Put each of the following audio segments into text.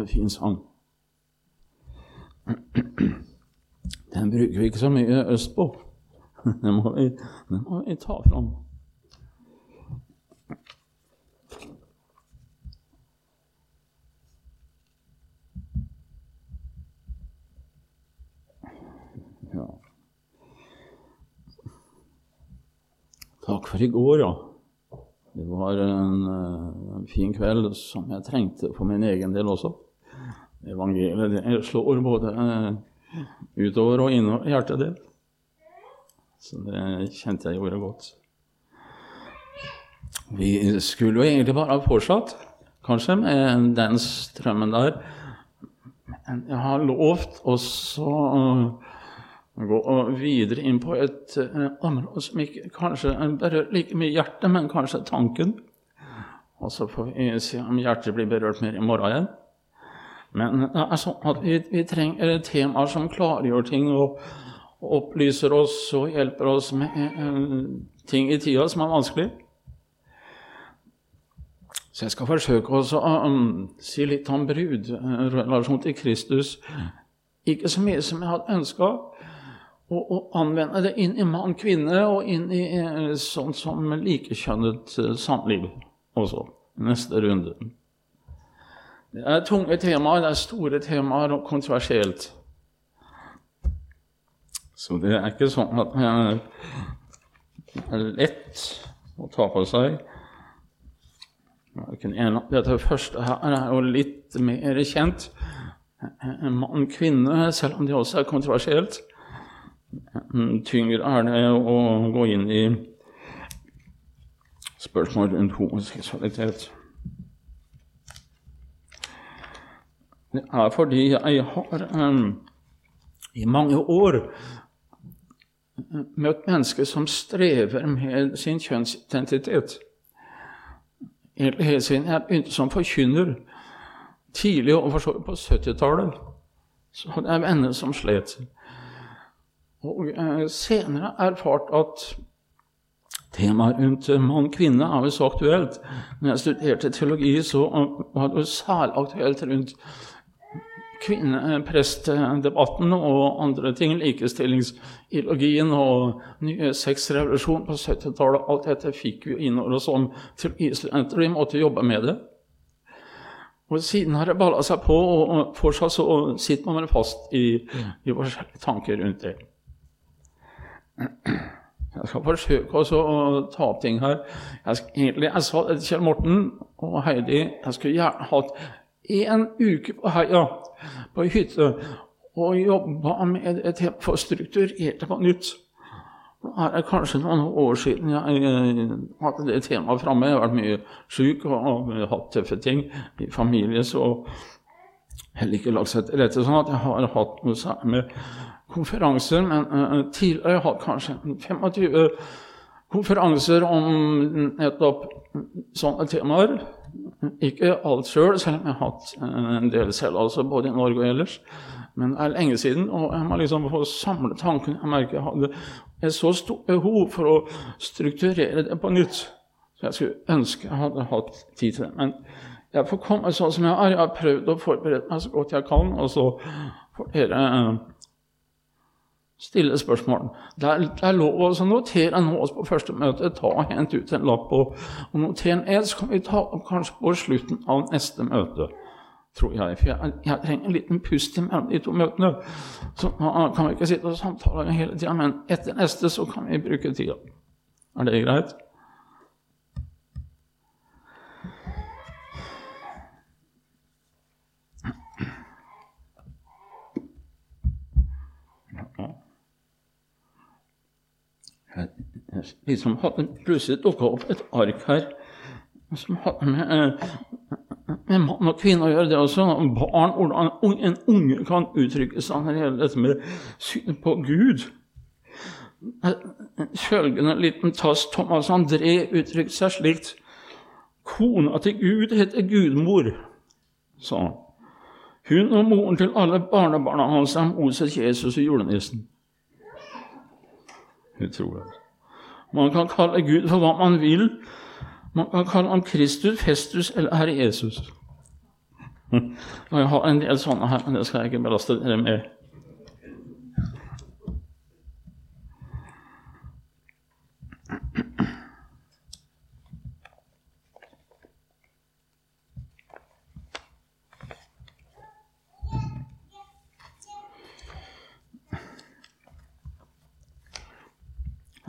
en fin sang. Den bruker vi ikke så mye østpå. Den må vi, den må vi ta fram. Ja. Takk for i går, ja. Det var en, eh, en, fin kveld som jeg trengte for min egen del også. Evangeliet det slår både eh, utover og innover hjertet ditt. Så det kjente jeg gjorde godt. Vi skulle jo egentlig bare ha fortsatt, kanskje, med den strømmen der. Men jeg har lovt også gå videre inn på et uh, område som ikke kanskje berører like mye hjertet, men kanskje tanken. Og så får vi se om hjertet blir berørt mer i morgen igjen. Men det er sånn at vi, vi trenger temaer som klargjør ting og, opplyser oss og hjelper oss med uh, ting i tida som er vanskelig. Så jeg skal forsøke å um, si litt om brudrelasjon til Kristus. Ikke så mye som jeg hadde ønska og, anvende det inn i mann-kvinne og inn i eh, sånn som likekjønnet eh, samliv også. Neste runde. Det er tunge temaer, det er store temaer og kontroversielt. Så det er ikke sånn at det er lett å ta på seg. Dette første her er jo litt mer kjent. Mann-kvinne, selv om det også er kontroversielt. Mm, tyngre er det å gå inn i spørsmål rundt homoseksualitet. Det er fordi jeg har um, i mange år møtt mennesker som strever med sin kjønnsidentitet. Helt siden jeg begynte som forkynner tidlig og på 70-tallet, så hadde jeg venner som slet. Og eh, senere erfart at temaet rundt mann-kvinne er jo så aktuelt. Når jeg studerte teologi, så var det særlig aktuelt rundt kvinneprestdebatten og andre ting. Likestillingsideologien og nye sexrevolusjon på 70-tallet. Alt dette fikk vi inn over oss som til og vi måtte jobbe med det. Og Siden har det balla seg på, og fortsatt så sitter man fast i, i forskjellige tanker rundt det. Jeg skal forsøke også å ta opp ting her. Jeg, skal, egentlig, jeg sa til Kjell Morten og Heidi jeg skulle gjerne hatt en uke på Heia, på hytte, og jobba med et helt struktur helt på nytt. Nå er kanskje noen år siden jeg hadde det temaet framme. Jeg har vært mye syk og hatt tøffe ting i familie, så heller ikke lagt seg til rette sånn at jeg har hatt noe særlig med konferanser, men uh, tidligere har jeg hatt kanskje 25 konferanser om nettopp sånne temaer. Ikke alt sjøl, selv, selv om jeg har hatt en del selv, altså både i Norge og ellers. Men det er lenge siden, og jeg må liksom få samle tankene. Jeg merker jeg hadde et så stort behov for å strukturere det på nytt. Så jeg skulle ønske jeg hadde hatt tid til det. Men jeg får komme sånn som jeg er. Jeg har prøvd å forberede meg så godt jeg kan, og så får dere uh, stille spørsmål. Det er, det er lov å notere nå på første møte. Ta og Hent ut en lapp og, og noter ned. Så kan vi ta opp kanskje på slutten av neste møte. tror jeg. For jeg, jeg trenger en liten pust mellom de to møtene. Så kan vi ikke sitte og samtale hele tida, men etter neste så kan vi bruke tida. Er det greit? Liksom hadde plutselig dukka opp et ark her som hadde med, eh, med mann og kvinne å gjøre. Det også barn, hvordan en unge kan uttrykke seg når det gjelder dette med synet på Gud. Følgende liten tass Thomas André uttrykte seg slikt. Kona til Gud heter Gudmor, sa han. Hun og moren til alle barnebarna hans er Moses, Jesus og julenissen. Utrolig. Man kan kalle Gud for hva man vil. Man kan kalle ham Kristus, Festus eller Herre Jesus. Og jeg har en del sånne her, men det skal jeg ikke belaste dere med.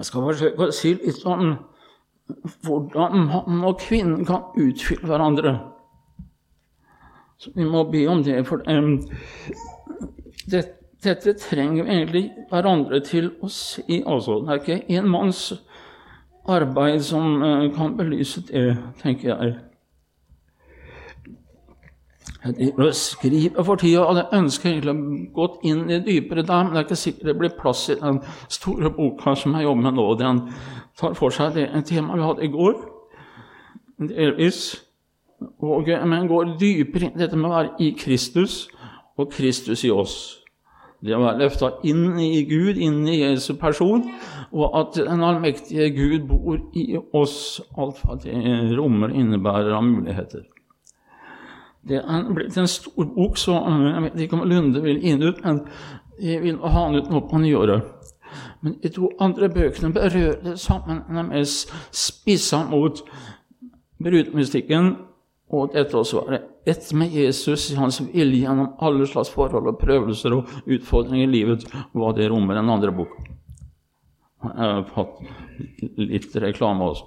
Jeg skal forsøke å si litt om hvordan mann og kvinne kan utfylle hverandre. Så vi må be om det, for um, det, dette trenger vi egentlig hverandre til å si. Altså. Det er ikke en manns arbeid som uh, kan belyse det, tenker jeg. Jeg skriver for tida, og jeg ønsker egentlig å gå inn i dypere der, men det er ikke sikkert det blir plass i den store boka som jeg jobber med nå. Den tar for seg det temaet vi hadde i går, delvis. Og, men går dypere inn i dette med å være i Kristus og Kristus i oss. Det å være løfta inn i Gud, inn i Jesu person, og at den allmektige Gud bor i oss, alt hva det rommer innebærer av muligheter. Det er blitt en stor bok, så jeg vet ikke om Lunde vil inn ut, men jeg vil ha den ut nå på nyåret. Men de to andre bøkene berører det sammen. De spissa mot brudmystikken og dette også være ett med Jesus i hans vilje gjennom alle slags forhold og prøvelser og utfordringer i livet, hva det rommer den andre boka. Jeg har fått litt reklame også.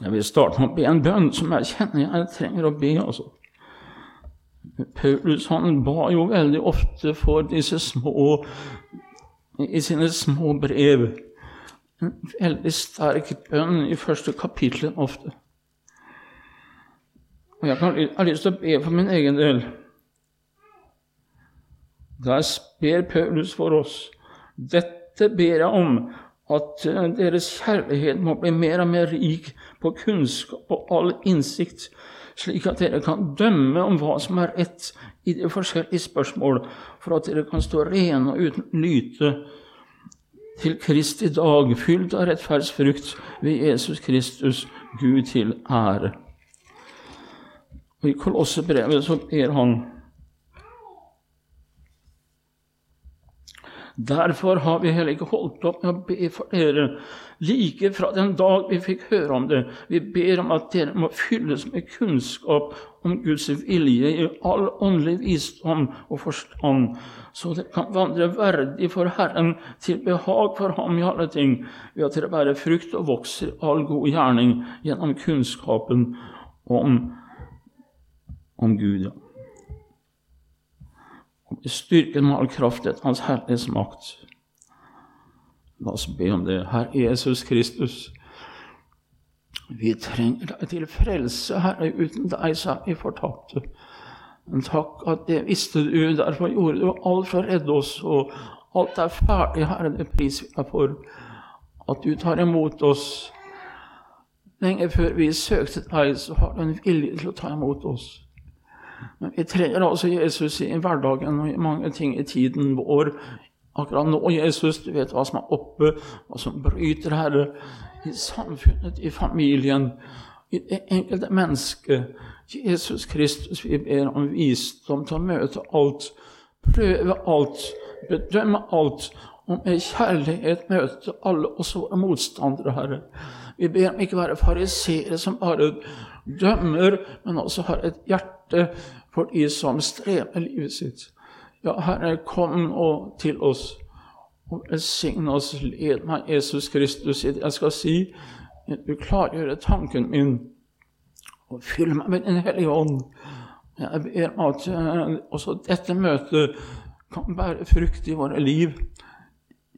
Jeg vil starte med å be en bønn som jeg kjenner jeg trenger å be. altså. Paulus han ba jo veldig ofte for disse små i sine små brev. En veldig sterk bønn i første kapittel ofte. Og jeg, har lyst til å be for min egen del. Der ber Paulus for oss. Dette ber jeg om, at eh, deres kjærlighet må bli mer og mer rik på kunnskap og all innsikt, slik at dere kan dømme om hva som er rett i de forskjellige spørsmål, for at dere kan stå rene og uten lyte til Kristi dag, fylt av rettferdsfrukt ved Jesus Kristus, Gud til ære. Og I Kolossebrevet så ber han Derfor har vi heller ikke holdt opp med å be for dere like fra den dag vi fikk høre om det. Vi ber om at dere må fylles med kunnskap om Guds vilje i all åndelig visdom og forstand, så dere kan vandre verdig for Herren til behag for Ham i alle ting, ved at dere bærer frukt og vokser all god gjerning gjennom kunnskapen om, om Gud. Og bli styrket med all kraft etter Hans herlighets makt. La oss be om det. Herre Jesus Kristus, vi trenger deg til frelse, Herre. Uten deg så er vi fortapte. Men takk at det visste du, derfor gjorde du alt for å redde oss. Og alt er ferdig, Herre, det priser vi deg for. At du tar imot oss. Lenge før vi søkte deg, så har du en vilje til å ta imot oss. Men vi trenger altså Jesus i hverdagen og i mange ting i tiden vår. Akkurat nå, Jesus, du vet hva som er oppe, hva som bryter, Herre, i samfunnet, i familien, i det enkelte mennesket. Jesus Kristus, vi ber om visdom til å møte alt, prøve alt, bedømme alt, og med kjærlighet møte alle, oss våre motstandere, Herre. Vi ber om ikke være fariseere som bare dømmer, men også har et hjerte for de som strever livet sitt. Ja, Herre, kom nå til oss og velsign oss. Led meg, Jesus Kristus, i det jeg skal si. Du klargjør tanken min og fyll meg med Din Hellige Ånd. Jeg ber at uh, også dette møtet kan bære frukt i våre liv.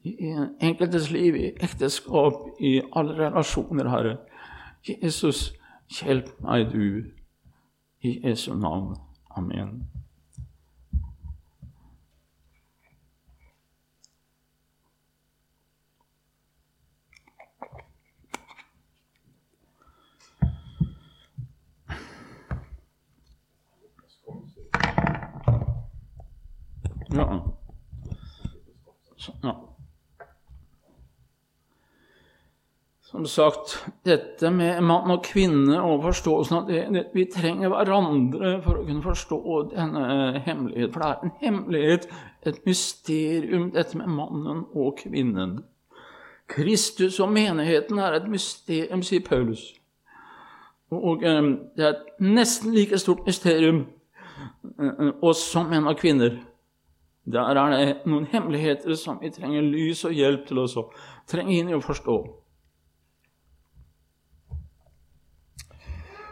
I enkeltes liv, i ekteskap, i alle relasjoner, Herre. Jesus, hjelp meg, du, i Jesu navn. Amen. Ja. Så, ja. Som sagt, dette med mann og kvinne og forståelsen av det, det, Vi trenger hverandre for å kunne forstå denne hemmelighet. For det er en hemmelighet, et mysterium, dette med mannen og kvinnen. Kristus og menigheten er et mysterium, sier Paulus. Og um, det er et nesten like stort mysterium uh, oss som menn og kvinner. Der er det noen hemmeligheter som vi trenger lys og hjelp til å trenge inn i å forstå.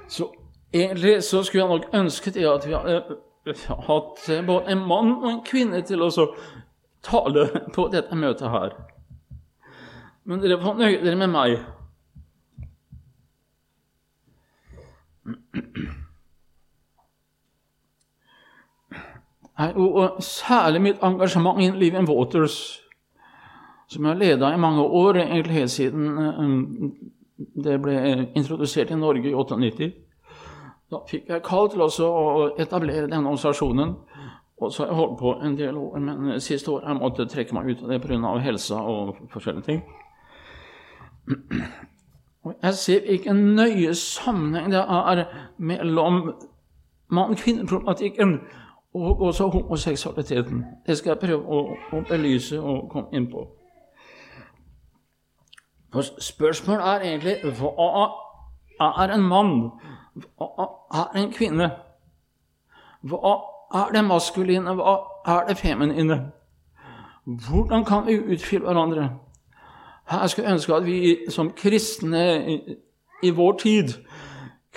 Så egentlig så skulle jeg nok ønsket det at vi hadde hatt både en mann og en kvinne til å tale på dette møtet her. Men dere får nøye dere med meg. Og særlig mitt engasjement i Living Waters, som jeg har leda i mange år, egentlig helt siden eh, det ble introdusert i Norge i 98. Da fikk jeg kall til å etablere denne organisasjonen. Og så har jeg holdt på en del år, men siste år jeg måtte trekke meg ut av det pga. helsa og forskjellige ting. Og jeg ser hvilken nøye sammenheng det er mellom mann-kvinne-problematikken og også homoseksualiteten. Det skal jeg prøve å, å belyse og komme inn på. For spørsmålet er egentlig hva er en mann? Hva er en kvinne? Hva er det maskuline? Hva er det feminine? Hvordan kan vi utfylle hverandre? Her skulle jeg ønske at vi som kristne i, i vår tid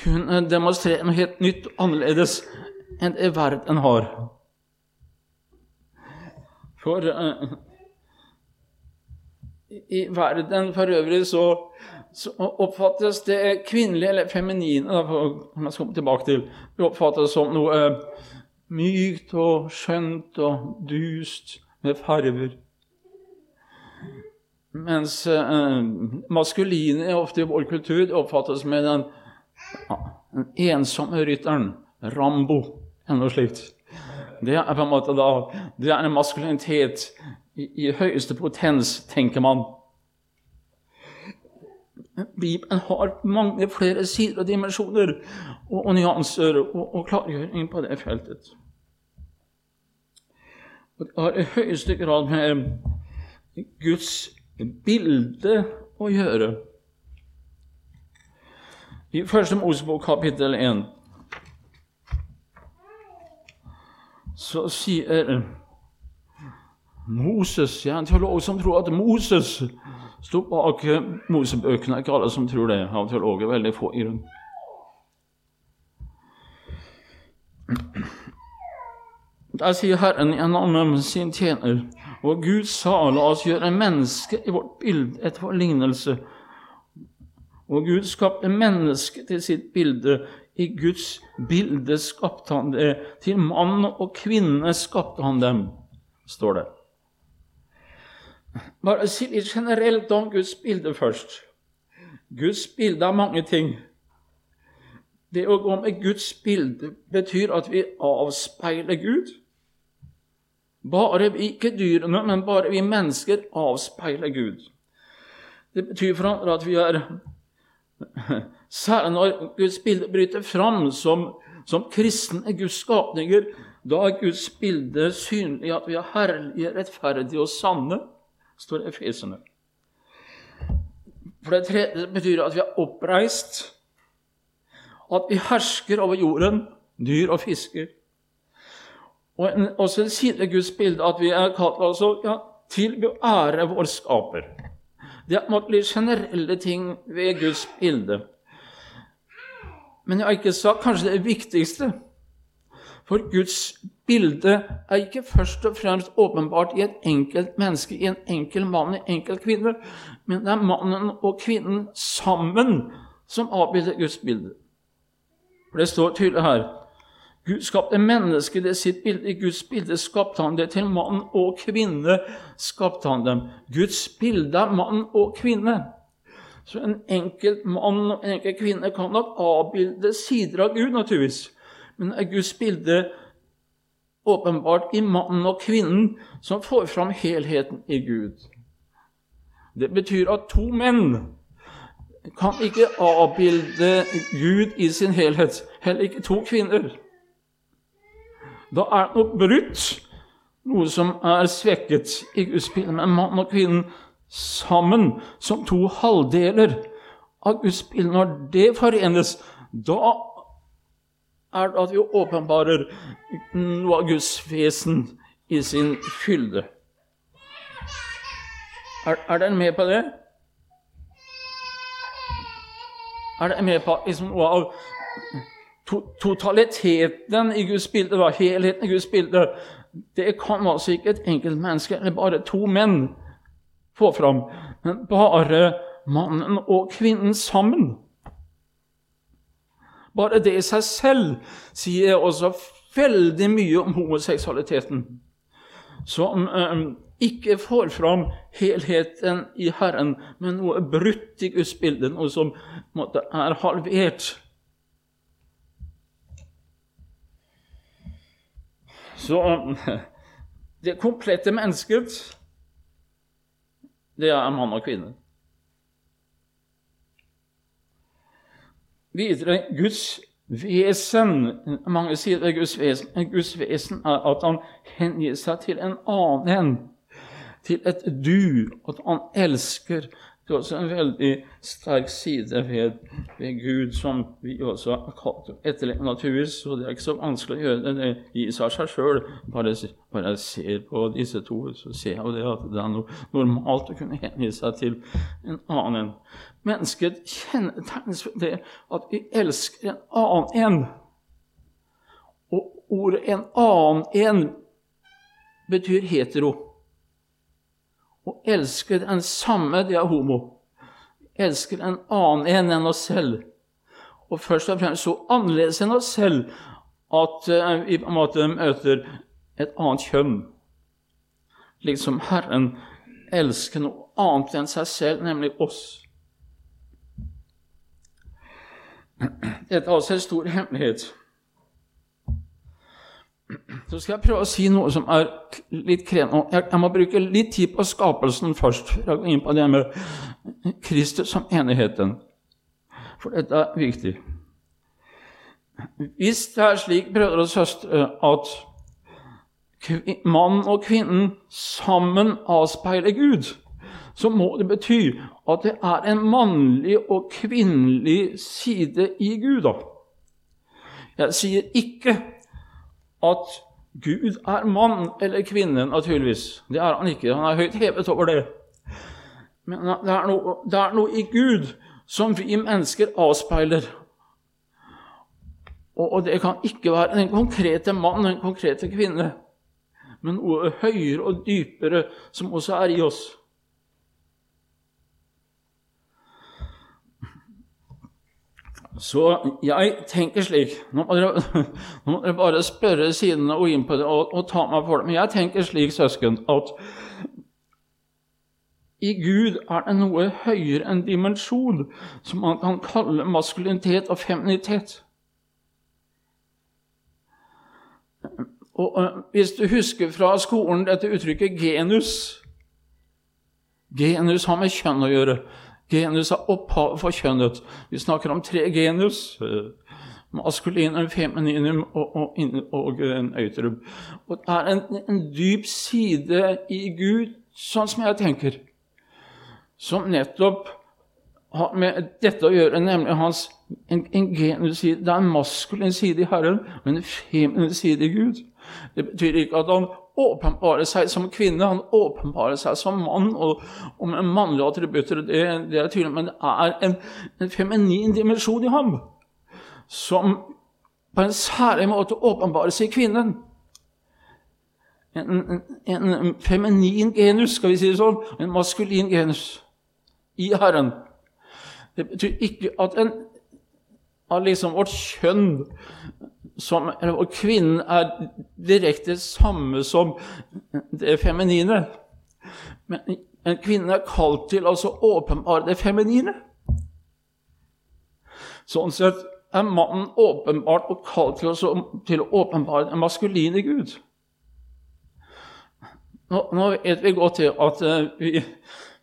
kunne demonstrere noe helt nytt og annerledes enn det verden har. For uh, i verden for øvrig så, så oppfattes det kvinnelige, eller feminine, da, som jeg skal komme tilbake til, det oppfattes som noe eh, mykt og skjønt og dust med farver. Mens eh, maskuline ofte i vår kultur oppfattes med den, den ensomme rytteren, Rambo, eller noe slikt. Det er på en måte da, det er en maskulinitet i, i høyeste potens, tenker man. Bibelen har mange flere sider og dimensjoner og, og nyanser og, og klargjøring på det feltet. Og det har i høyeste grad med Guds bilde å gjøre. I Første Mosebok kapittel 1 så sier Moses Jeg er en teolog som tror at Moses sto bak Mosebøkene. Ikke alle som tror det av teologer. Veldig få i rundt. Der sier Herren gjennom sin tjener Og Gud sa, la oss gjøre mennesket i vårt bilde etter vår lignelse. Og Gud skapte mennesket til sitt bilde. I Guds bilde skapte han det. Til mann og kvinne skapte han dem, står det. Bare si litt generelt om Guds bilde først. Guds bilde er mange ting. Det å gå med Guds bilde betyr at vi avspeiler Gud. Bare vi, ikke dyrene, men bare vi mennesker avspeiler Gud. Det betyr for andre at vi er Særlig når Guds bilde bryter fram som, som kristne Guds skapninger, da er Guds bilde synlig at vi er herlige, rettferdige og sanne står Efesene. For det tredje betyr at vi er oppreist, at vi hersker over jorden, dyr og fisker. Og en, også en side Guds bilde at vi er kalt altså, ja, til å ære vår skaper. Det må bli generelle ting ved Guds bilde. Men jeg har ikke sagt kanskje det viktigste. For Guds bilde er ikke først og fremst åpenbart i et enkelt menneske, i en enkel mann, i en enkel kvinne, men det er mannen og kvinnen sammen som avbilder Guds bilde. For Det står tydelig her Gud skapte mennesket i sitt bilde. I Guds bilde skapte han det. Til mann og kvinne skapte han dem. Guds bilde er mann og kvinne. Så en enkelt mann og en enkelt kvinne kan nok avbilde sider av Gud, naturligvis. Men er Guds bilde åpenbart i mannen og kvinnen som får fram helheten i Gud. Det betyr at to menn kan ikke avbilde Gud i sin helhet. Heller ikke to kvinner. Da er det noe brutt, noe som er svekket i Guds bilde. Men mann og kvinnen sammen som to halvdeler av Guds bilde, når det forenes, da er at vi åpenbarer noe av Guds vesen i sin fylde. Er, er dere med på det? Er dere med på liksom, noe av to, totaliteten i Guds bilde, da, helheten i Guds bilde? Det kan altså ikke et enkelt menneske eller bare to menn få fram, men bare mannen og kvinnen sammen. Bare det i seg selv sier også veldig mye om homoseksualiteten. Som eh, ikke får fram helheten i Herren, men noe brutt i Guds bilde, noe som måtte, er halvert. Så um, det komplette mennesket, det er mann og kvinne. Videre Guds vesen. Mange sier det er Guds vesen. Guds vesen er at han hengir seg til en annen, til et du, at han elsker. Det er også en veldig sterk side ved, ved Gud som vi også har kalt etterleve naturligvis. så det er ikke så vanskelig å gjøre det, i seg sjøl. Bare, bare jeg ser på disse to, så ser jeg jo det at det er normalt å kunne hengi seg til en annen. Mennesket kjennetegnes ved det at vi elsker en annen en. Og ordet 'en annen en' betyr hetero. Å elsker den samme, de er homo. Elsker en annen en enn oss selv. Og først og fremst så annerledes enn oss selv at vi på en måte møter et annet kjønn. Liksom Herren elsker noe annet enn seg selv, nemlig oss. Dette er altså en stor hemmelighet. Så skal jeg prøve å si noe som er litt krevende. Jeg, må bruke litt tid på skapelsen først. for å gå inn på det med Kristus som enigheten. For dette er viktig. Hvis det er slik, brødre og søstre, at mann og kvinnen sammen avspeiler Gud, så må det bety at det er en mannlig og kvinnelig side i Gud. da. Jeg sier ikke at Gud er mann eller kvinne, naturligvis. Det er han ikke. Han er høyt hevet over det. Men det er noe, det er noe i Gud som vi mennesker avspeiler. Og, og det kan ikke være den konkrete mann, den konkrete kvinne, men noe høyere og dypere som også er i oss. Så jeg tenker slik Nå må dere, nå må dere bare spørre sidene og inn det og, og, ta meg for det. Men jeg tenker slik, søsken, at i Gud er det noe høyere enn dimensjon som man kan kalle maskulinitet og feminitet. Og, og Hvis du husker fra skolen dette uttrykket genus Genus har med kjønn å gjøre. Genus er opphavet for kjønnet. Vi snakker om tre genus. Maskulinum, femininum og, og, og og. Og det er en, en, dyp side i Gud, sånn som jeg tenker, som nettopp har med dette å gjøre, nemlig hans en, en genusside. Det er en maskulin side i Herren, men en feminin side i Gud. Det betyr ikke at han åpenbarer seg som kvinne, han åpenbarer seg som mann og, og med mannlige attributter. Det, det er tydelig, Men det er en, en feminin dimensjon i ham som på en særlig måte åpenbarer seg i kvinnen. En, en, en, feminin genus, skal vi si det sånn, en maskulin genus i Herren. Det betyr ikke at en av liksom vårt kjønn som, og kvinnen er direkte det samme som det feminine. Men kvinnen kvinne er kalt til å åpenbare det feminine. Sånn sett er mannen åpenbart og kalt til, til å åpenbare den maskuline Gud. Nå, nå, vet vi godt til at uh, vi,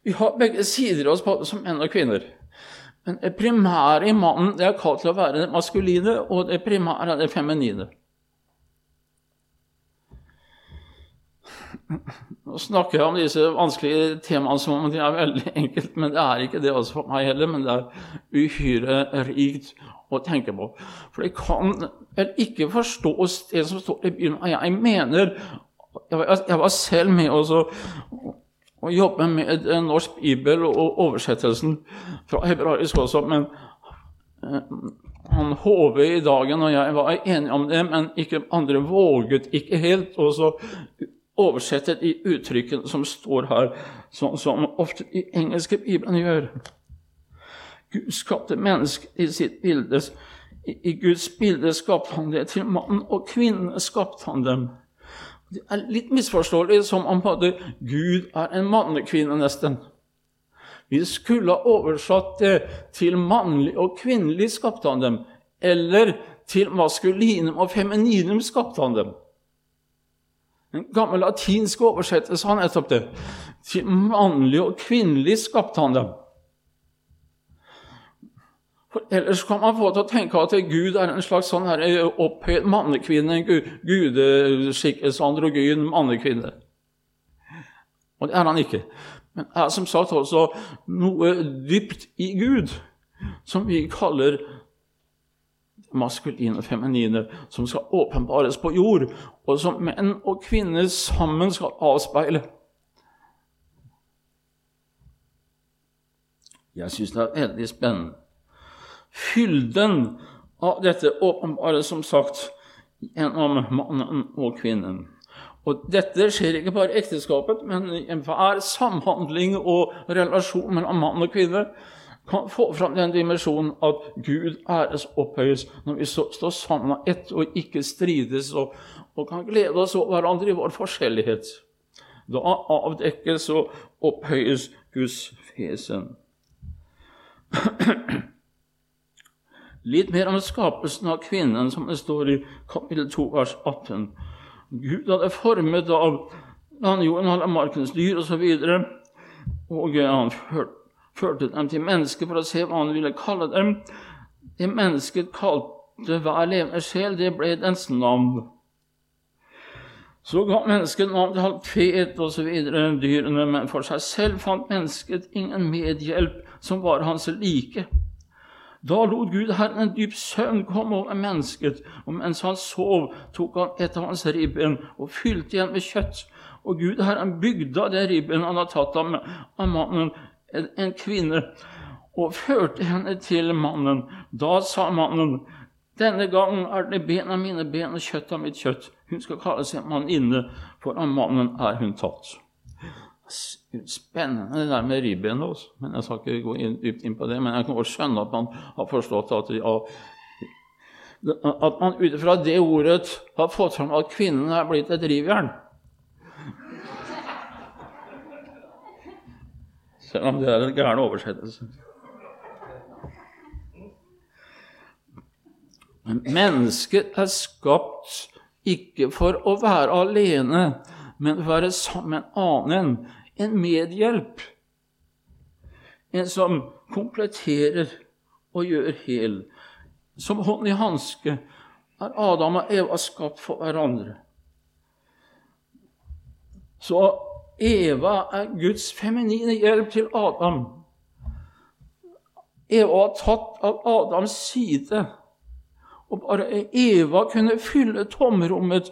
vi, har begge sider av oss som menn og kvinner. Men det primære i mannen det er kalt til å være det maskuline, og det primære er det feminine. Nå snakker jeg om disse vanskelige temaene som om de er veldig enkelt, men det er ikke det også for meg heller. Men det er uhyre rikt å tenke på. For det kan vel ikke forstås, det som står i byen. Jeg mener Jeg var selv med også å jobbe med norsk bibel og oversettelsen fra hebraisk også, men eh, han HV i dagen og jeg var enige om det, men ikke andre våget ikke helt. Og så oversette de uttrykkene som står her, sånn som ofte de engelske biblene gjør. Gud skapte mennesket i sitt bilde. I Guds bilde skapte han det. Til mann og kvinne skapte han dem. Det er litt misforståelig, som om både Gud er en mannekvinne, nesten. Vi skulle ha oversatt det til mannlig og kvinnelig skapte han dem, eller til maskulinum og femininum skapte han dem. En gammel latinsk oversettelse har nettopp det. Til mannlig og kvinnelig skapte han dem. For Ellers kan man få til å tenke at Gud er en slags sånn eh, mannekvinne, en gudeskikkelse, androgyn mannekvinne. Og det er han ikke. Men det er som sagt også noe dypt i Gud som vi kaller maskuline og feminine, som skal åpenbares på jord, og som menn og kvinner sammen skal avspeile. Jeg syns det er veldig spennende. Fylden av dette åpenbare, som sagt gjennom mannen og kvinnen. Og dette skjer ikke bare i ekteskapet, men i enhver samhandling og relasjon mellom mann og kvinne kan få fram den dimensjonen at Gud æres opphøyes når vi står sammen av ett og ikke strides, og, og kan glede oss over hverandre i vår forskjellighet. Da avdekkes og opphøyes Guds fesen. Litt mer om skapelsen av kvinnen, som det står i kapittel 2, vers 18. Gud hadde formet av landjorden, alle markens dyr osv. Og, og han førte førte dem til mennesket for å se hva han ville kalle dem. Det mennesket kalte hver levende sjel, det ble dens navn. Så ga mennesket navn til halvfet osv. dyrene, men for seg selv fant mennesket ingen medhjelp som var hans like. Da lot Gud Herren en dyp søvn komme over mennesket, og mens han sov, tok han et av hans ribben og fylte igjen med kjøtt. Og Gud Herren bygde av det ribben han hadde tatt av, mannen, en kvinne og førte henne til mannen. Da sa mannen, 'Denne gangen er det ben av mine ben og kjøtt av mitt kjøtt.' Hun skal kalle seg manninne, for av mannen er hun tatt. Spennende det der med ribben. Også. Men Jeg skal ikke gå dypt inn på det, men jeg kan også skjønne at man har forstått at, ja, at man ut ifra det ordet har fått fram at kvinnen er blitt et rivjern. Selv om det er en gæren oversettelse. Men mennesket er skapt ikke for å være alene, men være sammen med en annen, en medhjelp. En som kompletterer og gjør hel. Som hånd i hanske er Adam og Eva skapt for hverandre. Så Eva er Guds feminine hjelp til Adam. Eva var tatt av Adams side, og bare Eva kunne fylle tomrommet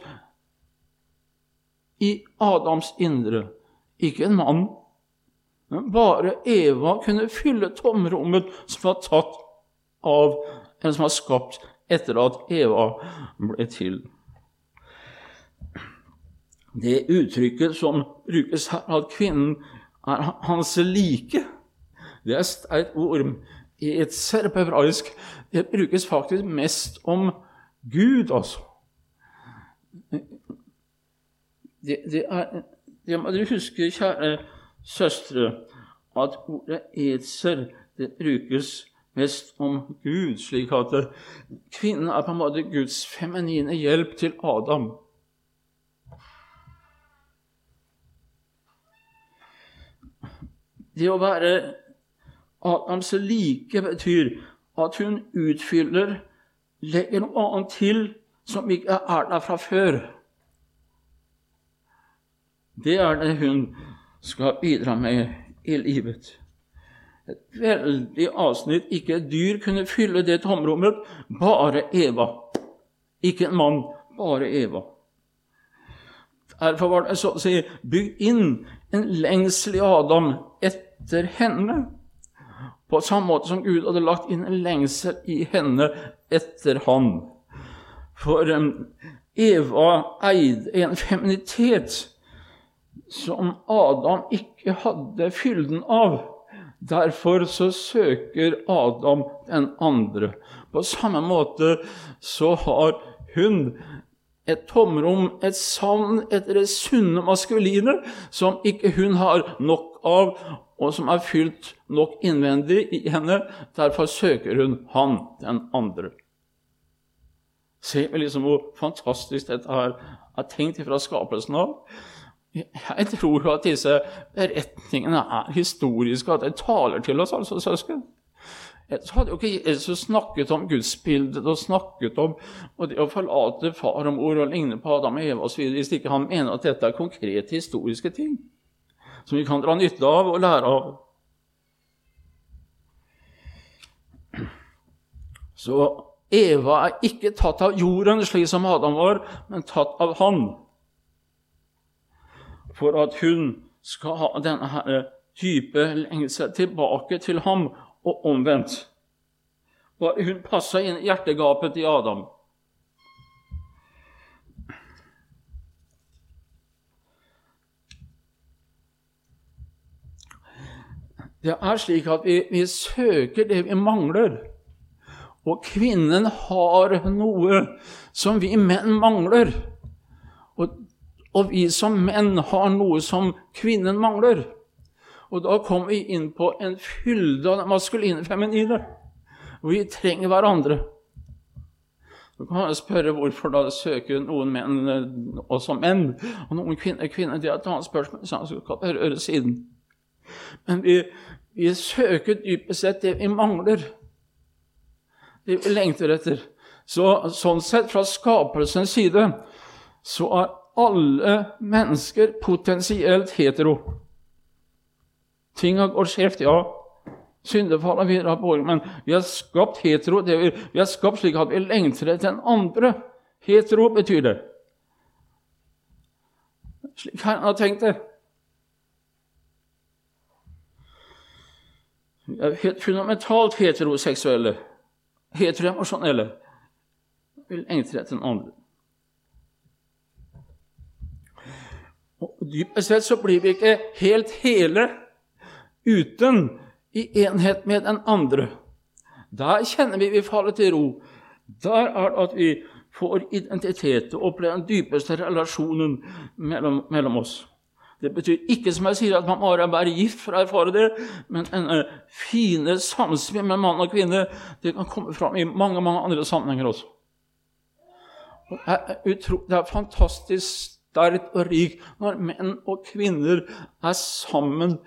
i Adams indre. Ikke en mann, men bare Eva kunne fylle tomrommet som var tatt av en som var skapt etter at Eva ble til. Det uttrykket som brukes her, at kvinnen er hans like, det er et ord i et serpebraisk. Det brukes faktisk mest om Gud, altså. Det, det, er, det må dere huske, kjære søstre, at ordet etser det brukes mest om Gud, slik at kvinnen er på en måte Guds feminine hjelp til Adam. Det å være Adams like betyr at hun utfyller, legger noe annet til som ikke er der fra før. Det er det hun skal bidra med i livet. Et veldig avsnitt. Ikke et dyr kunne fylle det tomrommet, bare Eva. Ikke en mann, bare Eva. Derfor var det så å si bygd inn en lengsel i Adam etter henne. På samme måte som Gud hadde lagt inn en lengsel i henne etter han. For um, Eva eide en feminitet som Adam ikke hadde fylden av. Derfor så søker Adam den andre. På samme måte så har hun et tomrom, et savn etter det sunne maskuline som ikke hun har nok av, og som er fylt nok innvendig i henne. Derfor søker hun han, den andre. Se liksom hvor fantastisk dette her er tenkt fra skapelsen av. Jeg tror jo at disse beretningene er historiske, at de taler til oss, altså søsken. Ellers hadde jo ikke Jesus snakket om gudsbildet og snakket om og det å forlate far og mor og ligne på Adam og Eva osv. hvis ikke han mener at dette er konkrete historiske ting som vi kan dra nytte av og lære av. Så Eva er ikke tatt av jorden slik som Adam var, men tatt av Han for at hun skal ha denne dype type lengsel tilbake til ham og omvendt. Bare hun passa inn hjertegapet til Adam. Det er slik at vi, vi søker det vi mangler. Og kvinnen har noe som vi menn mangler. Og vi som menn har noe som kvinnen mangler. Og da kommer vi inn på en fylde av det maskuline feminine. Og vi trenger hverandre. Så kan spørre hvorfor da søker noen menn også menn, og noen kvinner kvinner. Det er et annet spørsmål. Så skal høre siden. Men vi, vi søker dypest sett det vi mangler. Det vi lengter etter. Så, sånn sett, fra skapelsens side, så er alle mennesker potensielt hetero. Ting har gått skjevt, ja. Syndefall har vi på men vi har skapt hetero. Vi, vi har skapt slik at vi lengter etter den andre. Hetero betyr det. Slik har jeg tenkt det. Vi er helt fundamentalt heteroseksuelle. Heteroemosjonelle. Vi lengter etter den andre. Og dypest sett så blir vi ikke helt hele uten i enhet med den andre. Der kjenner vi vi faller til ro. Der er det at vi får identitet og opplever den dypeste relasjonen mellom, mellom, oss. Det betyr ikke som jeg sier, at man bare er bare gift for å erfare det, men en uh, fine samspill med mann og kvinne det kan komme fram i mange mange andre sammenhenger også. Det er, det er fantastisk sterkt og rikt når menn og kvinner er sammen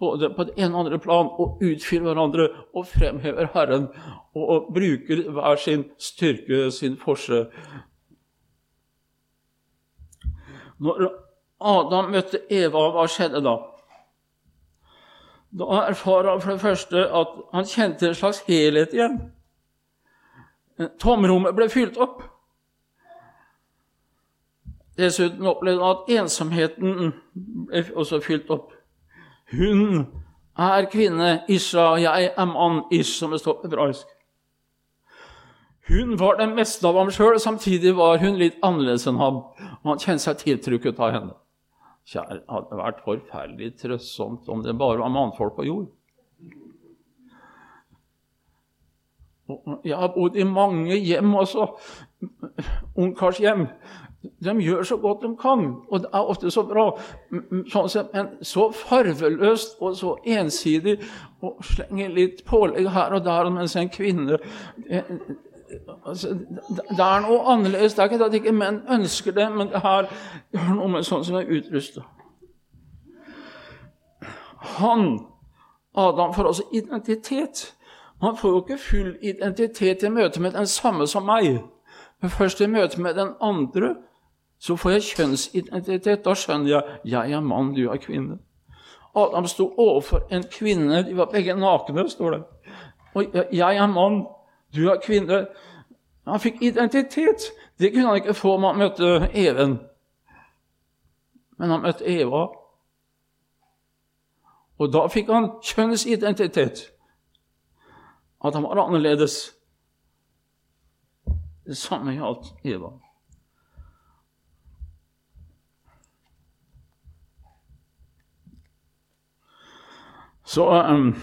både på det ene og andre plan og utfyller hverandre og fremhever Herren og bruker hver sin styrke, sin forse. Når Adam møtte Eva, hva skjedde da? Da erfarer han for det første at han kjente en slags helhet igjen. Tomrommet ble fylt opp. Dessuten opplevde han at ensomheten ble også fylt opp. Hun er kvinne, Isha, jeg er mann, Ish, som det står på hebraisk. Hun var det meste av ham sjøl, samtidig var hun litt annerledes enn ham. Og han kjente seg tiltrukket av henne. Kjære, det hadde vært forferdelig trøstsomt om det bare var mannfolk på jord. Jeg har bodd i mange hjem også, ungkarshjem, de gjør så godt de kan, og det er ofte så bra. Sånn men så farveløst og så ensidig å slenge litt pålegg her og der mens en kvinne det, altså, det er noe annerledes. Det er ikke at ikke menn ønsker det, men det har, noe med sånn som er utrusta. Han Adam får også identitet. Man får jo ikke full identitet i møte med den samme som meg. Men først i møte med den andre så får jeg kjønnsidentitet. Da skjønner jeg jeg er mann, du er kvinne. Adam sto overfor en kvinne. De var begge nakne, står det. Og jeg er mann, du er kvinne. Han fikk identitet. Det kunne han ikke få om han møtte Even. Men han møtte Eva. Og da fikk han kjønnsidentitet. At han var annerledes. Det samme gjaldt Eva. Så um,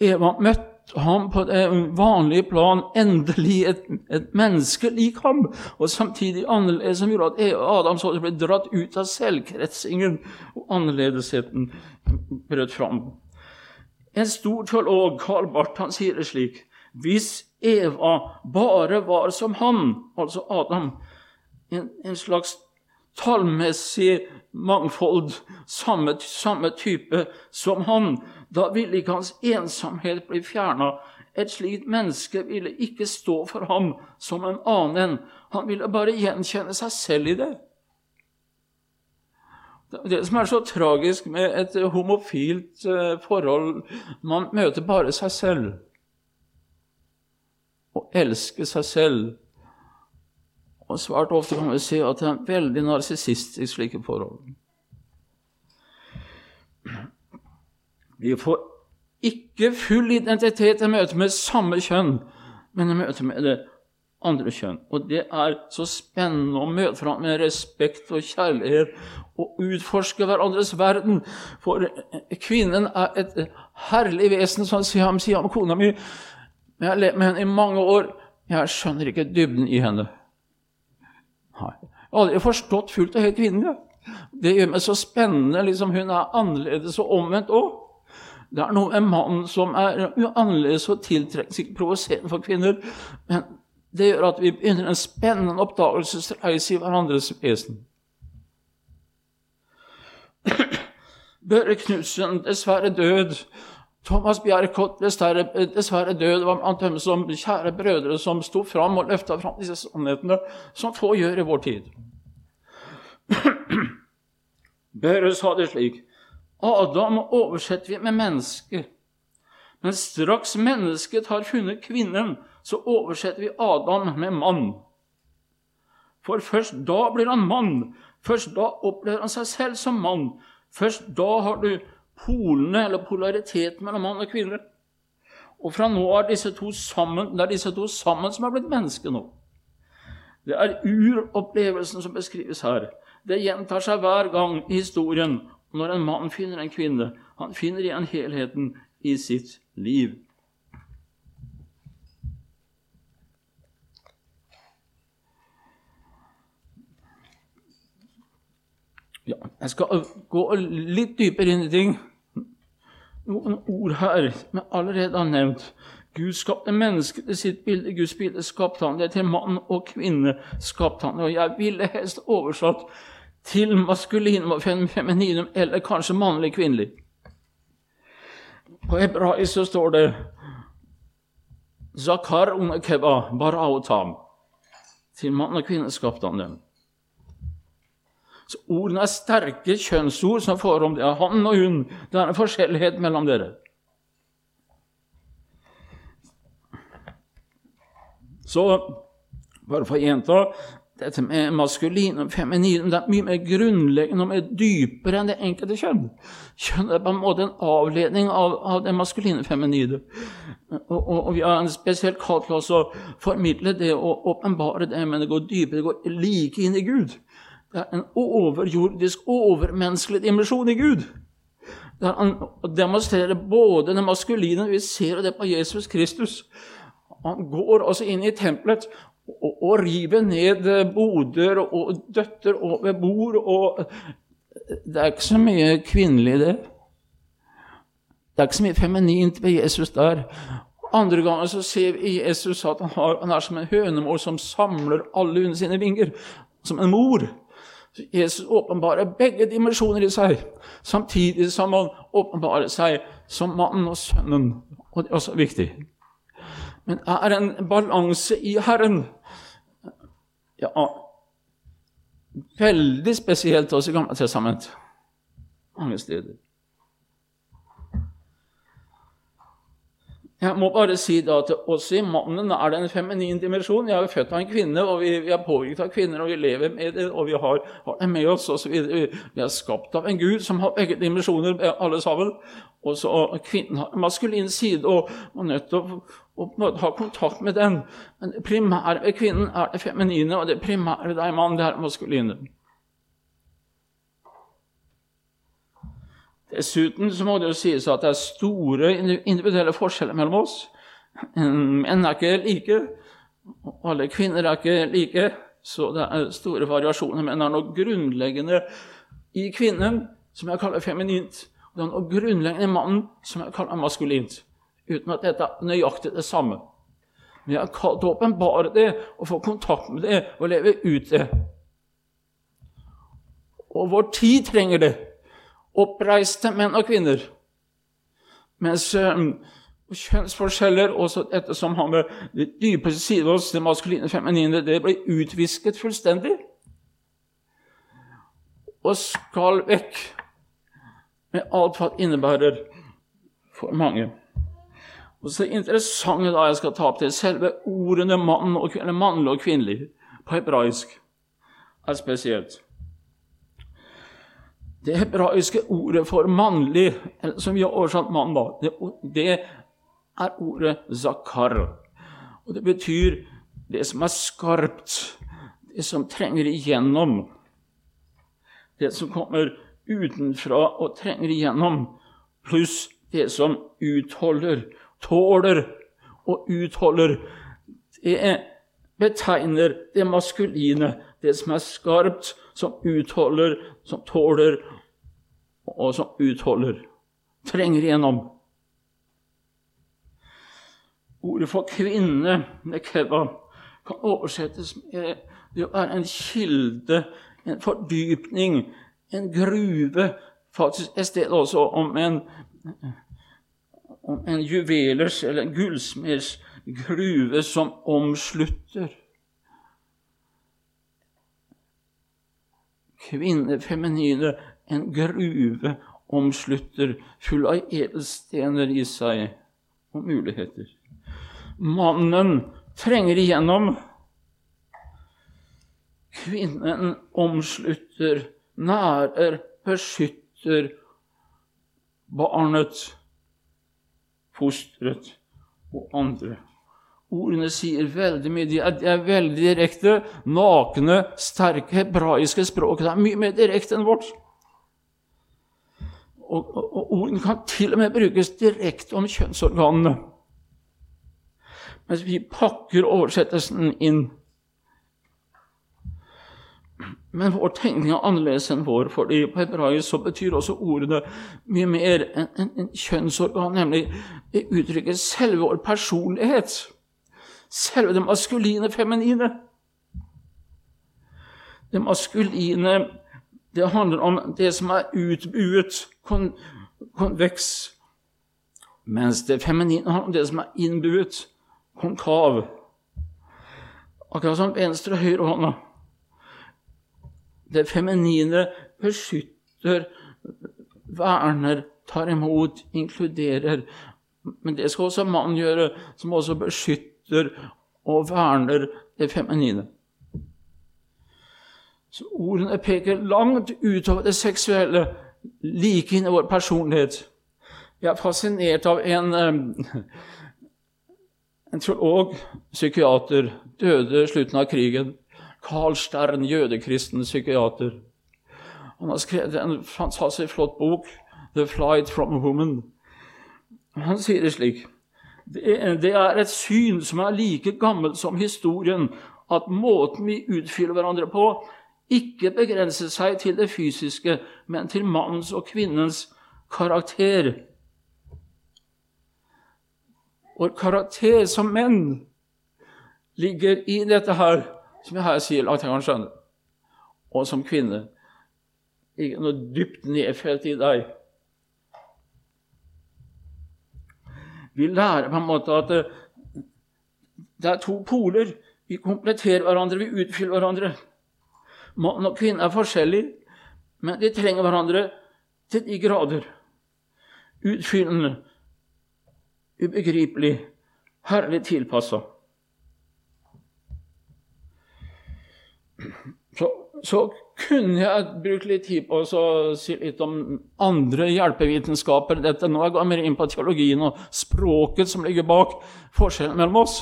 Eva møtte ham på det vanlige plan, endelig et, et menneske lik ham, og samtidig annerledes, som gjorde at Adam så ble dratt ut av selvkretsingen, og annerledesheten brøt fram. En stor teolog, Karl Barth, han sier det slik. Hvis Eva bare var som han, altså Adam, en, en slags tallmessig mangfold, samme, samme type som han, da ville ikke hans ensomhet bli fjerna. Et slikt menneske ville ikke stå for ham som en annen. Han ville bare gjenkjenne seg selv i det. Det som er så tragisk med et homofilt eh, forhold Man møter bare seg selv. Og elsker seg selv. Og svært ofte kan vi se at det er veldig narsissistisk slike forhold. Vi får ikke full identitet i møte med samme kjønn, men i møte med det andre kjønn. Og det er så spennende å møte fram med respekt og kjærlighet og utforske hverandres verden. For kvinnen er et herlig vesen, som sier om kona mi. Jeg har levd med henne i mange år. Jeg skjønner ikke dybden i henne. Nei. Jeg har aldri forstått fullt og helt kvinnen. Det gjør meg så spennende. Liksom, hun er annerledes og omvendt òg. Det er noe med mannen som er annerledes og tiltrekkende, provoserende for kvinner. Men det gjør at vi begynner en spennende oppdagelsesreise i hverandres vesen. Børre Knutsen, dessverre død. Thomas Bjerkholt, dessverre, dessverre død, var blant dem som kjære brødre som sto fram og løfta fram disse sannhetene, som få gjør i vår tid. Børre sa det slik Adam oversetter vi med menneske. Men straks mennesket har funnet kvinnen, så oversetter vi Adam med mann. For først da blir han mann. Først da opplever han seg selv som mann. Først da har du polene, eller polariteten mellom mann og kvinne. Og fra nå er disse to sammen, det er disse to sammen som er blitt mennesker nå. Det er uropplevelsen som beskrives her. Det gjentar seg hver gang i historien når en mann finner en kvinne. Han finner igjen helheten i sitt liv. Ja, jeg skal gå litt dypere inn i ting. Noen ord her som allerede har nevnt. Gud skapte mennesket til sitt bilde. Guds bilde skapte han det til mann og kvinne. skapte han Og jeg ville helst oversatt til maskulinum og femininum, eller kanskje mannlig-kvinnelig. På hebraisk så står det Zakar unekeba baraotam. Til mann og kvinne skapte han dem. Så Ordene er sterke kjønnsord som får om det. er Han og hun. Det er en forskjellighet mellom dere. Så bare for å gjenta dette med maskulin og feminin det er mye mer grunnleggende og mer dypere enn det enkelte kjønn. Kjønn er på en måte en avledning av, av det maskuline feminine. Og, og, og, vi har en spesielt kalt til å formidle det og åpenbare det, men det går dypere, det går like inn i Gud. Det er en overjordisk, overmenneskelig dimensjon i Gud. Der han demonstrerer både det maskuline Vi ser det på Jesus Kristus. Han går altså inn i tempelet og, og river ned boder og døtter over bord. og Det er ikke så mye kvinnelig i det. Det er ikke så mye feminint ved Jesus der. Andre ganger så ser vi Jesus at han, har, han er som en hønemor som samler alle under sine vinger. Som en mor. Jesus åpenbarer begge dimensjoner i seg, samtidig som han åpenbarer seg som mannen og sønnen, og det er også viktig. Men er en balanse i Herren. Ja, veldig spesielt også i Gamle testament. Mange steder. Jeg må bare si da at også i mannen er det en feminin dimensjon. Jeg er jo født av en kvinne, og vi, vi er påvirket av kvinner, og vi lever med det, og vi har, har det med oss osv. Vi er skapt av en Gud som har begge dimensjoner, alle sammen. Og så Kvinnen har en maskulin side og er nødt til å, å, ha kontakt med den. Men det primære ved kvinnen er det feminine, og det primære ved deg, mann, det er det maskuline. Dessuten så må det jo sies at det er store individuelle forskjeller mellom oss. Menn er ikke like, og alle kvinner er ikke like, så det er store variasjoner. Men det er noe grunnleggende i kvinnen som jeg kaller feminint, og det er noe grunnleggende i mannen som jeg kaller maskulint. Uten at dette er nøyaktig det samme. Men jeg har kalt å åpenbare det og få kontakt med det og leve ut det. Og vår tid trenger det oppreiste menn og kvinner. Mens um, kjønnsforskjeller, også dette som har med det dypeste sider oss, det maskuline og feminine, det blir utvisket fullstendig. Og skal vekk med alt hva det innebærer for mange. Og så interessant da jeg skal ta opp til selve ordene mann og, eller mannlig og kvinnelig på hebraisk er spesielt. Det hebraiske ordet for mannlig, som vi har oversatt mann, da, det, er ordet zakar. Og det betyr det som er skarpt, det som trenger igjennom. Det som kommer utenfra og trenger igjennom, pluss det som utholder, tåler og utholder. Det betegner det maskuline, det som er skarpt, som utholder, som tåler, og som utholder. Trenger igjennom. Ordet for kvinne, nekeva, kan oversettes med det å være en kilde, en fordypning, en gruve. Faktisk et sted også om en, om en juvelers eller en gullsmeds gruve som omslutter. Kvinne, feminine, en gruve omslutter, full av edelstener i seg og muligheter. Mannen trenger igjennom. Kvinnen omslutter, nærer, beskytter barnet, fosteret og andre. Ordene sier veldig mye. De er, veldig direkte, nakne, sterke, hebraiske språk. Det er mye mer direkte enn vårt. Og, og, og ordene kan til og med brukes direkte om kjønnsorganene. Mens vi pakker oversettelsen inn. Men vår tenkning er annerledes enn vår, fordi på hebraisk så betyr også ordene mye mer enn en, en kjønnsorgan, nemlig det uttrykker selve vår personlighet selve det maskuline feminine. Det maskuline det handler om det som er utbuet, kon konveks, mens det feminine handler om det som er innbuet, konkav. Akkurat som venstre og høyre hånda. Det feminine beskytter, verner, tar imot, inkluderer. Men det skal også mannen gjøre, som også beskytter beskytter og verner det feminine. Så ordene peker langt utover det seksuelle, like inn i vår personlighet. Jeg er fascinert av en, eh, en teolog, psykiater, døde i slutten av krigen. Carl Stern, jødekristen psykiater. Han har skrevet en fantastisk flott bok, 'The Flight from a Woman'. Han sier det slik det er et syn som er like gammelt som historien, at måten vi utfyller hverandre på, ikke begrenser seg til det fysiske, men til mannens og kvinnens karakter. Vår karakter som menn ligger i dette her, som jeg her sier, langt jeg kan skjønne, og som kvinne. Ikke noe dypt nedfelt i deg. Vi lærer på en måte at det, det er to poler. Vi kompletterer hverandre, vi utfyller hverandre. Mann og kvinne er forskjellige, men de trenger hverandre til de grader. Utfyllende, ubegripelig, herlig tilpassa. Så, så, kunne jeg brukt litt tid på å si litt om andre hjelpevitenskaper. Dette nå jeg mer inn på teologien og språket som ligger bak forskjellen mellom oss.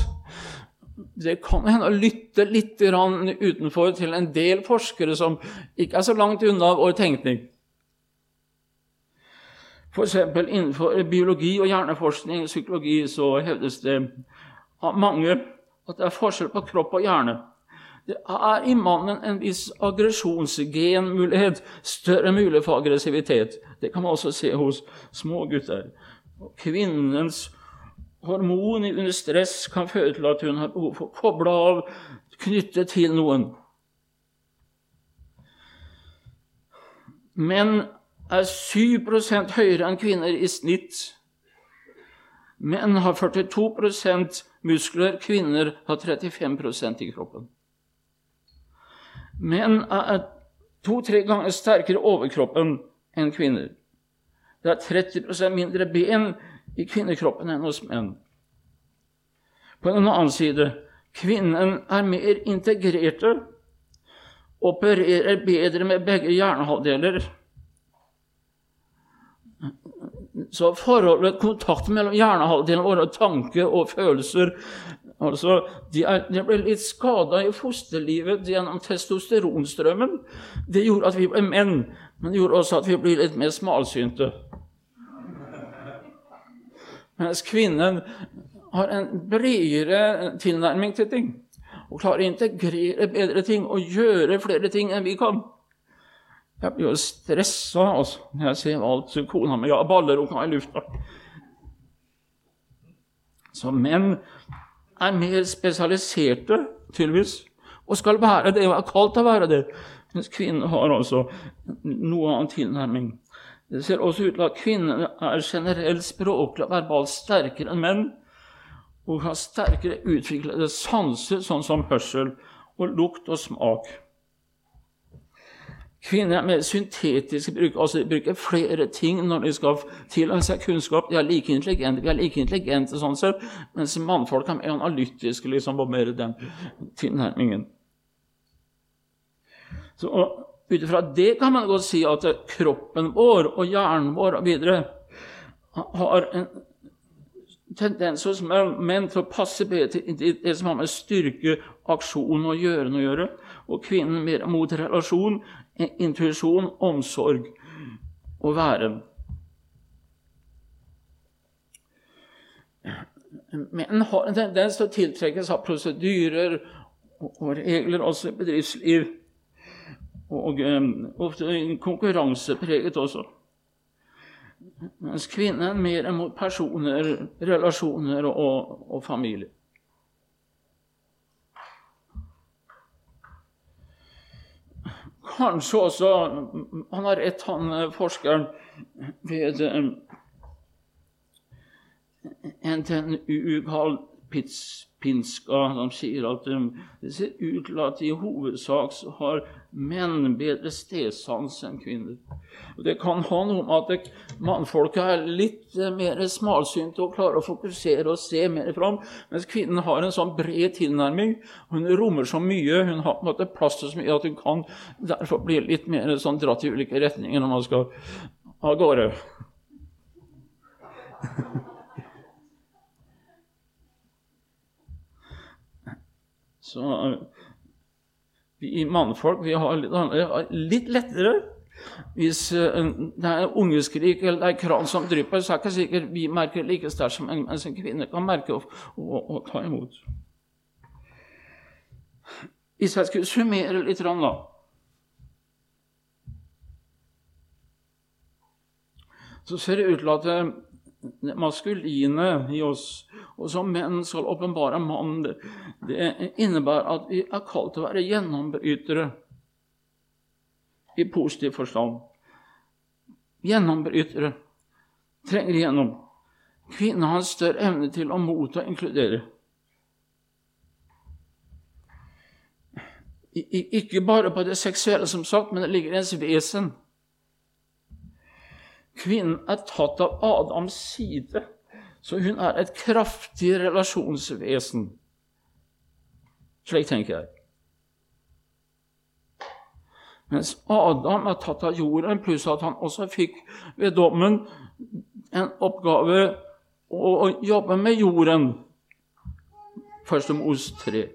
Det kan hende å lytte litt utenfor til en del forskere som ikke er så langt unna vår tenkning. F.eks. innenfor biologi og hjerneforskning og psykologi så hevdes det av mange at det er forskjell på kropp og hjerne. Det er i mannen en viss aggresjonsgenmulighet, større mulighet for aggressivitet. Det kan man også se hos små gutter. Kvinnens hormon under stress kan føre til at hun har behov for å koble av, knytte til noen. Menn er 7% høyere enn kvinner i snitt. Menn har 42% muskler, kvinner har 35% i kroppen. Menn er to-tre ganger sterkere overkroppen enn kvinner. Det er 30 mindre ben i kvinnekroppen enn hos menn. På den annen side kvinnen er mer integrerte, opererer bedre med begge hjernehalvdeler. Så forholdet, kontakten mellom hjernehalvdelen vår, tanke og følelser Altså, de, er, de ble litt skada i fosterlivet gjennom testosteronstrømmen. Det gjorde at vi ble menn, men det gjorde også at vi ble litt mer smalsynte. Mens kvinnen har en bredere tilnærming til ting. Og klarer å integrere bedre ting og gjøre flere ting enn vi kan. Jeg blir jo stressa altså, når jeg ser alt kona mi har baller opp i lufta. Så menn er mer spesialiserte, tydeligvis, og skal være det, og er kalt å være det. Mens kvinner har altså noe annen tilnærming. Det ser også ut til at kvinner er generelt språklig og verbalt sterkere enn menn, og har sterkere utviklede sanser, sånn som hørsel og lukt og smak. Kvinner er mer bruk, altså bruker flere ting når de skal tilegne seg kunnskap. De er like intelligente, vi er like intelligente sånn sett, mens mannfolk er mer analytiske liksom, og mer den tilnærmingen. Så Ut ifra det kan man godt si at kroppen vår og hjernen vår og videre har en tendens hos menn til å passe bedre til det som har med styrke, aksjon og gjøren å gjøre, og kvinnen mer mot relasjon, intuisjon, omsorg og væren. Menn har en tendens til å tiltrekkes av prosedyrer og regler også i bedriftsliv. Og um, ofte konkurransepreget også. Mens kvinnen mer mot personer, relasjoner og, og familie. Kanskje også Han har rett, han eh, forskeren, ved eh, NTNU Karl Pinska, som sier at eh, det ser ut til at i hovedsak så har menn bedre stedsans enn kvinner. Det kan ha noe med at mannfolket er litt eh, mer smalsynte og klarer å fokusere og se mer fram, mens kvinnen har en sånn bred tilnærming. Hun rommer så mye, hun har på en måte plass til så mye at hun kan derfor bli litt mer sånn dratt i ulike retninger når man skal av gårde. Så vi mannfolk vi har litt, litt lettere hvis uh, det er ungeskrik eller det er kran som drypper, så er det ikke sikkert vi merker like sterkt som en, mens en kvinne kan merke og, og, og, ta imot. Hvis jeg skulle summere litt, da Så ser det ut til at det maskuline i oss, og som menn skal åpenbare mann, det, innebærer at vi er kalt til å være gjennombrytere i positiv forstand. Gjennombrytere trenger igjennom. Kvinnen har en større evne til å motta og inkludere. Ikke bare på det seksuelle, som sagt, men det ligger i ens vesen. Kvinnen er tatt av Adams side, så hun er et kraftig relasjonsvesen. Slik tenker jeg. Mens Adam er tatt av jorden, pluss at han også fikk ved dommen en oppgave å jobbe med jorden. Første Mos 3.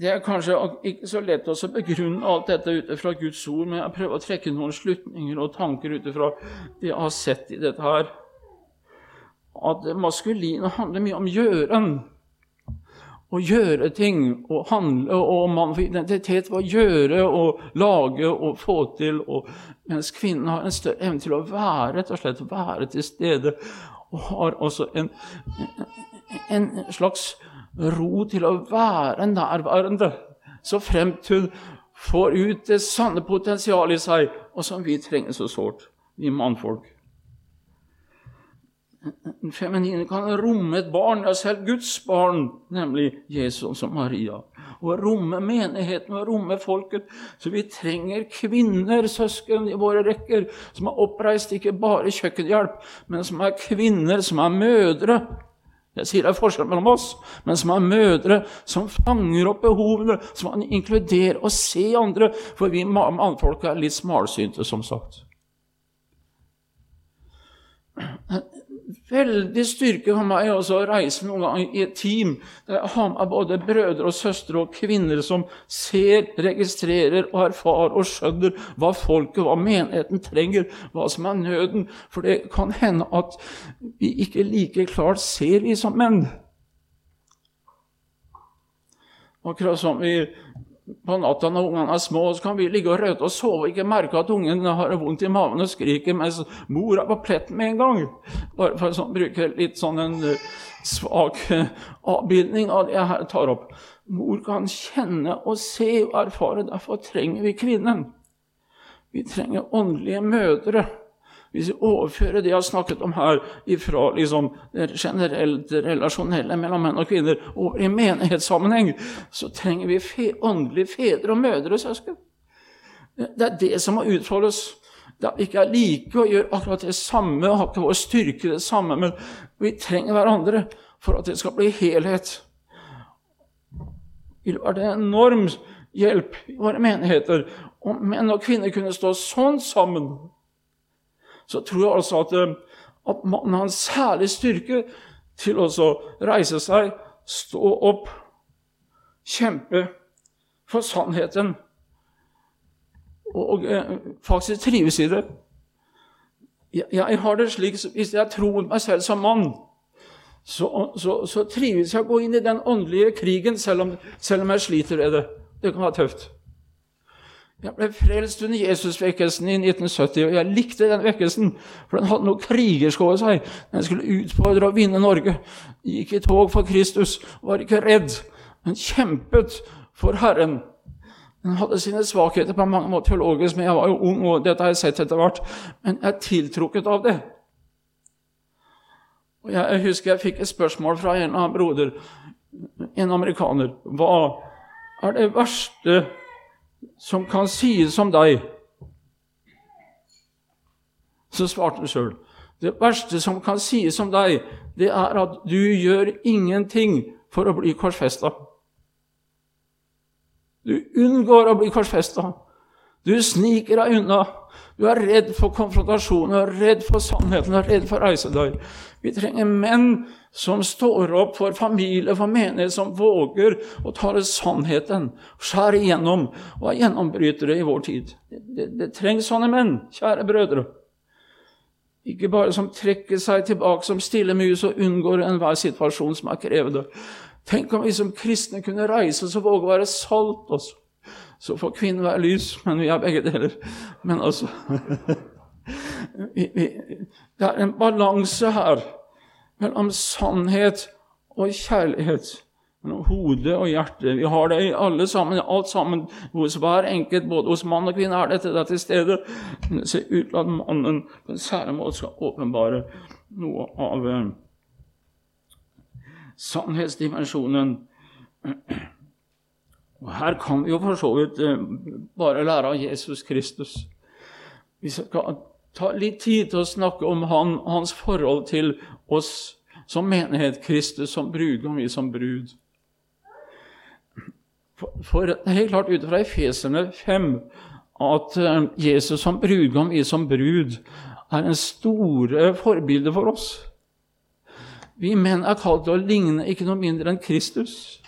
Det er kanskje ikke så lett å begrunne alt dette ut fra Guds ord, men jeg prøver å trekke noen slutninger og tanker ut fra det jeg har sett i dette her. At maskulin handler mye om gjøren. Å gjøre ting, å handle, og mann for identitet ved å gjøre og lage og få til. Og, mens kvinnen har en større evne til å være, rett og slett være til stede. Og har også en, en slags ro til å være nærværende, så fremt hun får ut det sanne potensialet i seg, og som vi trenger så sårt, vi mannfolk. Den feminine kan romme et barn, ja, selv Guds barn, nemlig Jesus og Maria. Og romme menigheten og romme folket. Så vi trenger kvinner, søsken, i våre rekker, som er oppreist ikke bare kjøkkenhjelp, men som er kvinner, som er mødre jeg sier det er forskjell mellom oss, men som er mødre som fanger opp behovene, som kan inkludere og se andre. For vi mannfolk er litt smalsynte, som sagt veldig styrke for meg også å reise noen gang i et team der jeg har med både brødre og søstre og kvinner som ser, registrerer og erfarer og skjønner hva folket, hva menigheten trenger, hva som er nøden. For det kan hende at vi ikke like klart ser vi som menn. Akkurat som vi på natta når ungene er små, så kan vi ligge og røte og sove og ikke merke at ungen har vondt i maven og skriker mens mor er på pletten med en gang. Bare for å bruke litt sånn en eh, svak eh, avbildning av det jeg her tar opp. Mor kan kjenne og se og erfare. Derfor trenger vi kvinnen. Vi trenger åndelige mødre. Hvis vi overfører det jeg har snakket om her, fra liksom det generelt relasjonelle mellom menn og kvinner over i menighetssammenheng, så trenger vi fe åndelige fedre og mødre, og søsken. Det er det som må utfoldes. Det er ikke er like å gjøre akkurat det samme, har ikke vår styrke det samme, men vi trenger hverandre for at det skal bli helhet. Det ville vært en enorm hjelp i våre menigheter om menn og kvinner kunne stå sånn sammen så tror jeg altså at, eh, at mannen har en særlig styrke til å reise seg, stå opp, kjempe for sannheten og, og eh, faktisk trives i det. Jeg, jeg, har det slik Hvis jeg tror meg selv som mann, så, så, så trives jeg å gå inn i den åndelige krigen, selv om, selv om jeg sliter med det. Det kan være tøft. Jeg ble frelst under Jesusvekkelsen i 1970, og jeg likte den vekkelsen. For den hadde noe krigersk over seg. Den skulle utfordre og vinne Norge. Gikk i tog for Kristus, var ikke redd, men kjempet for Herren. Den hadde sine svakheter på mange måter teologisk, men jeg var jo ung, og dette har jeg sett etter hvert. Men jeg er tiltrukket av det. Og jeg, husker jeg fikk et spørsmål fra en av broder, en amerikaner. Hva er det verste som kan sies om deg. Så svarte han sjøl. Det verste som kan sies om deg, det er at du gjør ingenting for å bli korsfesta. Du unngår å bli korsfesta. Du sniker deg unna. Du er redd for konfrontasjon, du er redd for sannheten, du er redd for å reise deg. Vi trenger menn som står opp for familie, for menighet, som våger å tale sannheten, skjære igjennom og er gjennombrytere i vår tid. Det, det, det trengs sånne menn, kjære brødre. Ikke bare som trekker seg tilbake som stille mus og unngår enhver situasjon som er krevende. Tenk om vi som kristne kunne reise oss og våge å være salt også. Så får kvinnen være lys, men vi er begge deler. Men altså Det er en balanse her mellom sannhet og kjærlighet. mellom hode og hjerte. Vi har det i alle sammen, alt sammen, hos hver enkelt, både hos mann og kvinne, er dette der til stede. Men det ser ut til at mannen på en særlig måte skal åpenbare noe av eh, sannhetsdimensjonen. Og Her kan vi jo for så vidt eh, bare lære av Jesus Kristus. Vi skal ta litt tid til å snakke om han, hans forhold til oss som menighet, Kristus som brudgom, vi som brud. For, det er helt klart ut fra Efeserne 5 at eh, Jesus som brudgom, vi som brud, er en store forbilde for oss. Vi menn er kalt til å ligne ikke noe mindre enn Kristus.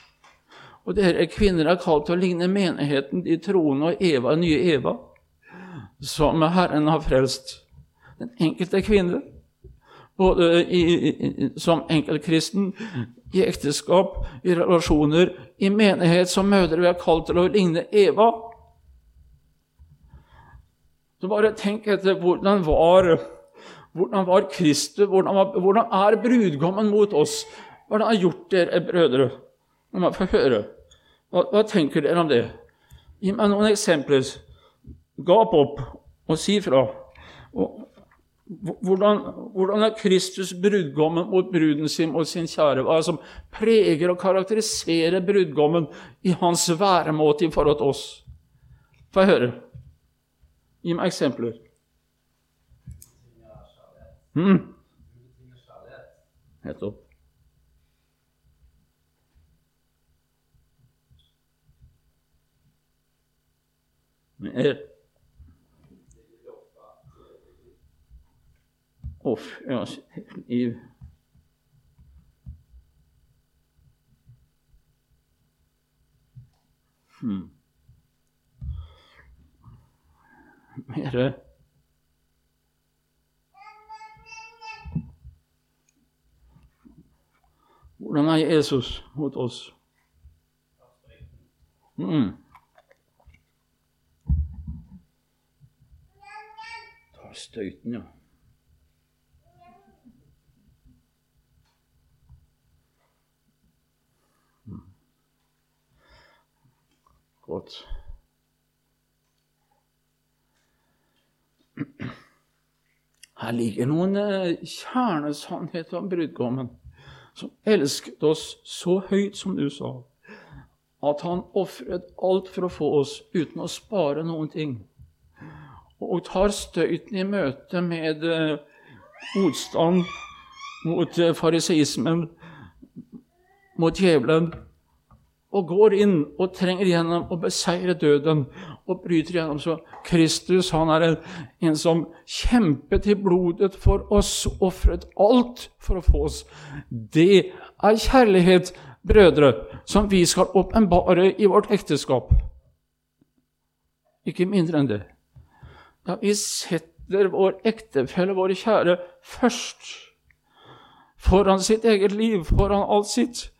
Og dere kvinner er kalt til å ligne menigheten, de troende og Eva, nye Eva, som Herren har frelst. Den enkelte kvinne, både i, i, som enkeltkristen, i ekteskap, i relasjoner, i menighet som mødre. Vi er kalt til å ligne Eva. Så bare tenk etter hvordan var, hvordan var Kristus, hvordan, var, hvordan er brudgommen mot oss? Hvordan har gjort dere, brødre? La meg få høre. Hva, hva, tenker dere om det? Gi meg noen eksempler. Gap opp og si fra. Og, hvordan, hvordan, er Kristus brudgommen mot bruden sin og sin kjære? Hva er det som preger og karakteriserer brudgommen i hans væremåte i forhold til oss? Få høre. Gi meg eksempler. Mm. Nettopp. Mer. Uff, ja, liv. Hmm. Mere Hvordan er Jesus mot oss? Mm. Tar støyten, ja. Godt. Her ligger noen eh, kjernesannheter om brudgommen, som elsket oss så høyt som du sa, at han ofret alt for å få oss uten å spare noen ting, og tar støyten i møte med eh, motstand mot eh, fariseismen, mot djevelen, og går inn og trenger gjennom og beseirer døden og bryter gjennom. Så Kristus han er en, en som kjempet i blodet for oss, ofret alt for å få oss. Det er kjærlighet, brødre, som vi skal åpenbare i vårt ekteskap. Ikke mindre enn det. Ja, vi setter vår ektefelle, våre kjære, først. Foran sitt eget liv, foran alt sitt.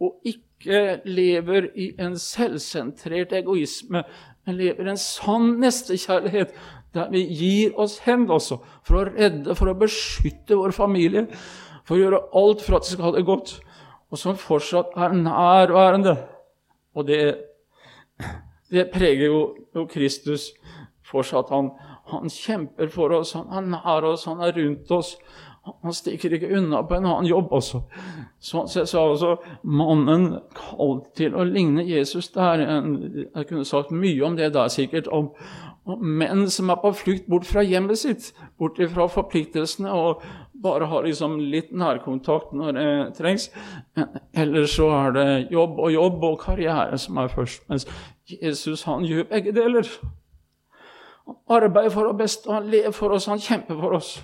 Og ikke ikke lever i en selvsentrert egoisme, men lever i en sann nestekjærlighet, der vi gir oss hen også for å redde, for å beskytte vår familie, for å gjøre alt for at de skal ha det godt, og som fortsatt er nærværende. Og det, det preger jo, jo, Kristus fortsatt. Han, han kjemper for oss, han er nær oss, han er rundt oss. Han stikker ikke unna på en annen jobb også. Sånn sett så er altså mannen kalt til å ligne Jesus der. Jeg kunne sagt mye om det der, sikkert. Om, om menn som er på flukt bort fra hjemmet sitt, bort fra forpliktelsene, og bare har liksom litt nærkontakt når det trengs. Ellers så er det jobb og jobb og karriere som er først. Mens Jesus han gjør begge deler. Han arbeider for å beste, han lever for oss, han kjemper for oss.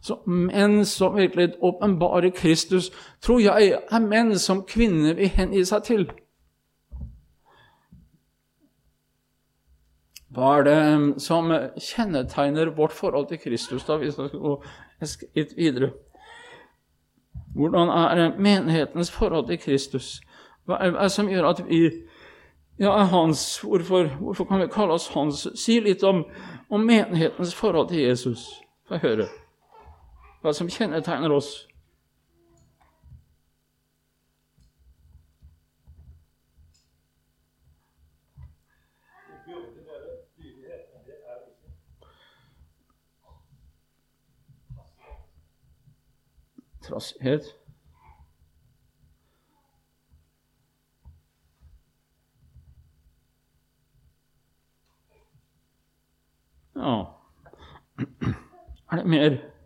Så menn som virkelig åpenbarer Kristus, tror jeg er menn som kvinner vil hengi seg til. Hva er det som kjennetegner vårt forhold til Kristus? da hvis vi skal gå litt videre? Hvordan er menighetens forhold til Kristus? Hva er det som gjør at vi ja, er hans? Hvorfor, hvorfor kan vi kalle oss hans? Si litt om, om menighetens forhold til Jesus. Få høre Was mich hinten attacken los? Trossighet. Ja. Er det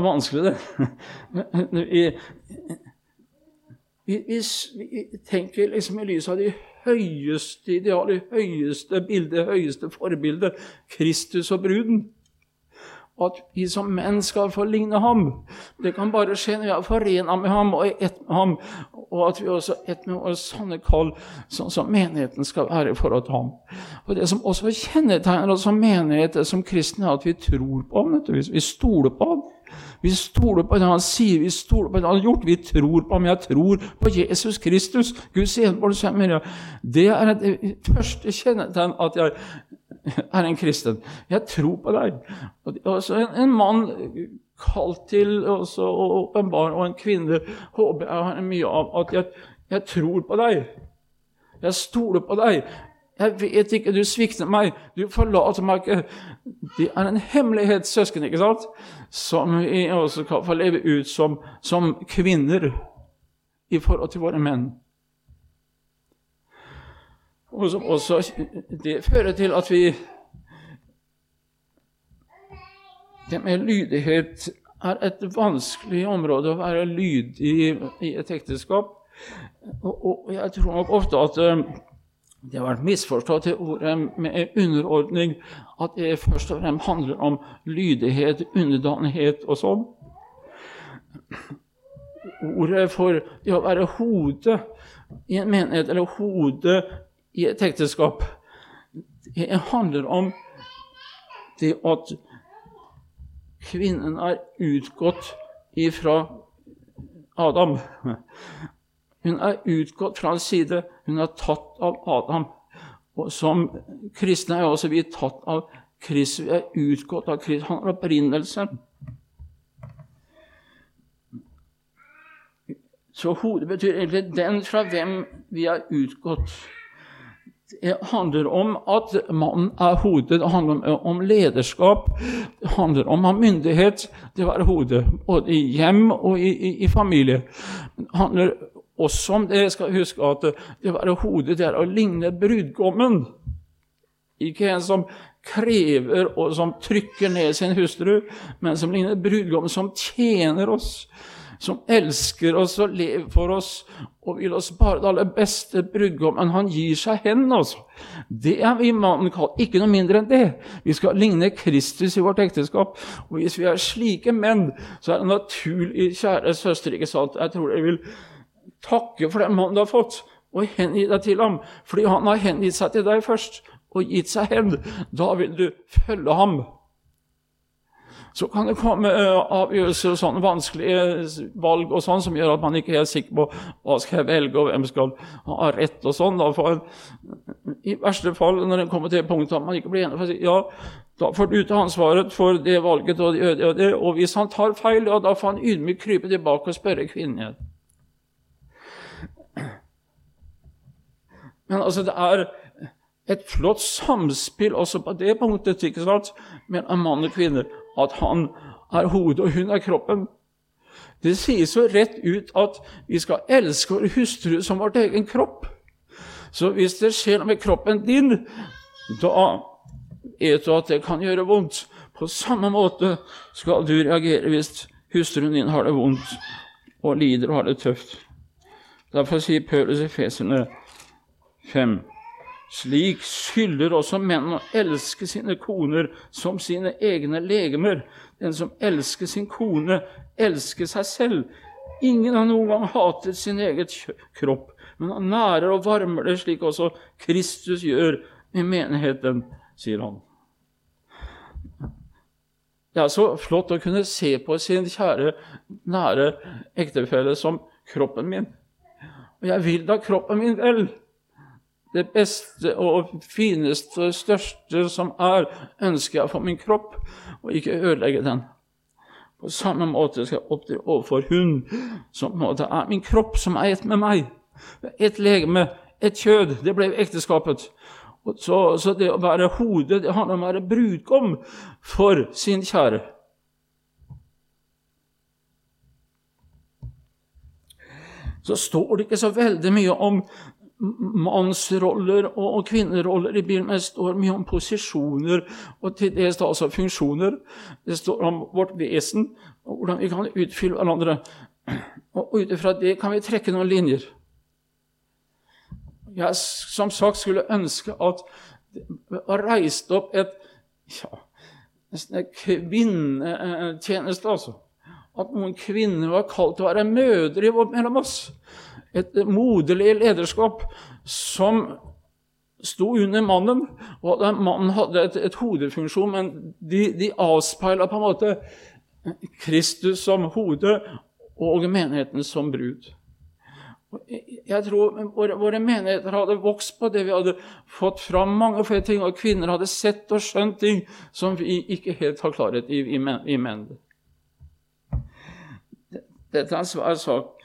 Var vanskelig, det. Vi, vi, tenker liksom i lys av de høyeste ideal, de høyeste bildet, de høyeste forbildet, Kristus og bruden. Og at vi som menn skal få ligne ham. Det kan bare skje når vi er forena med ham og er ett med ham. Og at vi også er ett med vår sanne kall, sånn som menigheten skal være i forhold til ham. Og Det som også kjennetegner oss som menighet, som kristne, er at vi tror på ham. Vi stoler på ham. Vi stoler på det han sier, vi stoler på det han har gjort. Vi tror på ham. Jeg tror på Jesus Kristus, Guds enbårne sønn. Det er det første kjennetegn at jeg er en kristen. Jeg tror på deg. Og en, en mann kalt til å åpenbar, og en kvinne håper jeg har mye av at jeg, jeg tror på deg. Jeg stoler på deg. Jeg vet ikke, du svikter meg, du forlater meg ikke. Det er en hemmelighet, søsken, ikke sant? som vi også kan få leve ut som, som kvinner i forhold til våre menn. Og som også det fører til at vi Det med lydighet er et vanskelig område å være lydig i et ekteskap. Og, og jeg tror nok ofte at eh, det har vært misforstått til ordet med underordning, at det først og fremst handler om lydighet, underdanighet og sånn. Ordet for det å være hode i en menighet, eller hode i et ekteskap, det handler om det at kvinnen er utgått ifra Adam. Hun er utgått fra hans side. Hun er tatt av Adam. Og Som kristne er også vi tatt av Kristus. Vi er utgått av Kristus. Han er opprinnelsen. Så hodet betyr egentlig den fra hvem vi er utgått. Det handler om at mannen er hodet. Det handler om, lederskap. Det handler om å ha myndighet til å være hodet, både i hjem og i, i, i familie. Det handler også som dere skal huske at det å være hodet det er å ligne brudgommen. Ikke en som krever og som trykker ned sin hustru, men som ligner brudgommen, som tjener oss, som elsker oss og lever for oss og vil oss bare det aller beste. Brudgommen, han gir seg hen, altså. Det er vi mannen kalt. Ikke noe mindre enn det. Vi skal ligne Kristus i vårt ekteskap. Og hvis vi er slike menn, så er det naturlig, kjære søster, ikke sant, jeg tror dere vil takke for den mannen du har fått, og hengi deg til ham. Fordi han har hengitt seg til deg først og gitt seg hen. Da vil du følge ham. Så kan det komme uh, avgjørelser og sånne vanskelige valg og sånn som gjør at man ikke er sikker på hva skal jeg velge, og hvem skal ha rett og sånn. I verste fall, når det kommer til punktet at man ikke blir enig, for å si ja, da får du ta ansvaret for det valget og det og det. Og hvis han tar feil, ja, da får han ydmykt krype tilbake og spørre kvinnen igjen. Men altså, det er et flott samspill også på det punktet ikke sant, mellom mann og kvinne. At han er hodet, og hun er kroppen. Det sies jo rett ut at vi skal elske vår hustru som vårt egen kropp. Så hvis det skjer med kroppen din, da vet du at det kan gjøre vondt. På samme måte skal du reagere hvis hustruen din har det vondt og lider og har det tøft. Derfor sier Paulus i Feserne 5. Slik skylder også menn å elske sine koner som sine egne legemer. Den som elsker sin kone, elsker seg selv. Ingen har noen gang hatet sin eget kropp, men han nærer og varmer det slik også Kristus gjør med menigheten, sier han. Det er så flott å kunne se på sin kjære, nære ektefelle som kroppen min. Og jeg vil da kroppen min vel det beste og fineste og største som er, ønsker jeg for min kropp, og ikke ødelegge den. På samme måte skal jeg opptre overfor hun, som på en er min kropp, som er ett med meg. Ett legeme, ett kjød. Det ble ekteskapet. Så, så, det å være hode, det handler om å være brudgom for sin kjære. Så står det ikke så veldig mye om mannsroller og kvinneroller i Bibelen. Det står mye om posisjoner og til dels altså funksjoner. Det står om vårt vesen og hvordan vi kan utfylle hverandre. Og ut ifra det kan vi trekke noen linjer. Jeg som sagt skulle ønske at det var reist opp et ja, nesten en kvinnetjeneste, altså. At noen kvinner var kalt å være mødre mellom oss. Et moderlig lederskap som sto under mannen, og mannen hadde et, et hodefunksjon, men de, de avspeila på en måte Kristus som hode og menigheten som brud. Jeg tror våre, våre, menigheter hadde vokst på det vi hadde fått fram mange flere ting, og kvinner hadde sett og skjønt ting som vi ikke helt har klarhet i i, mennene. Dette er en svær sak.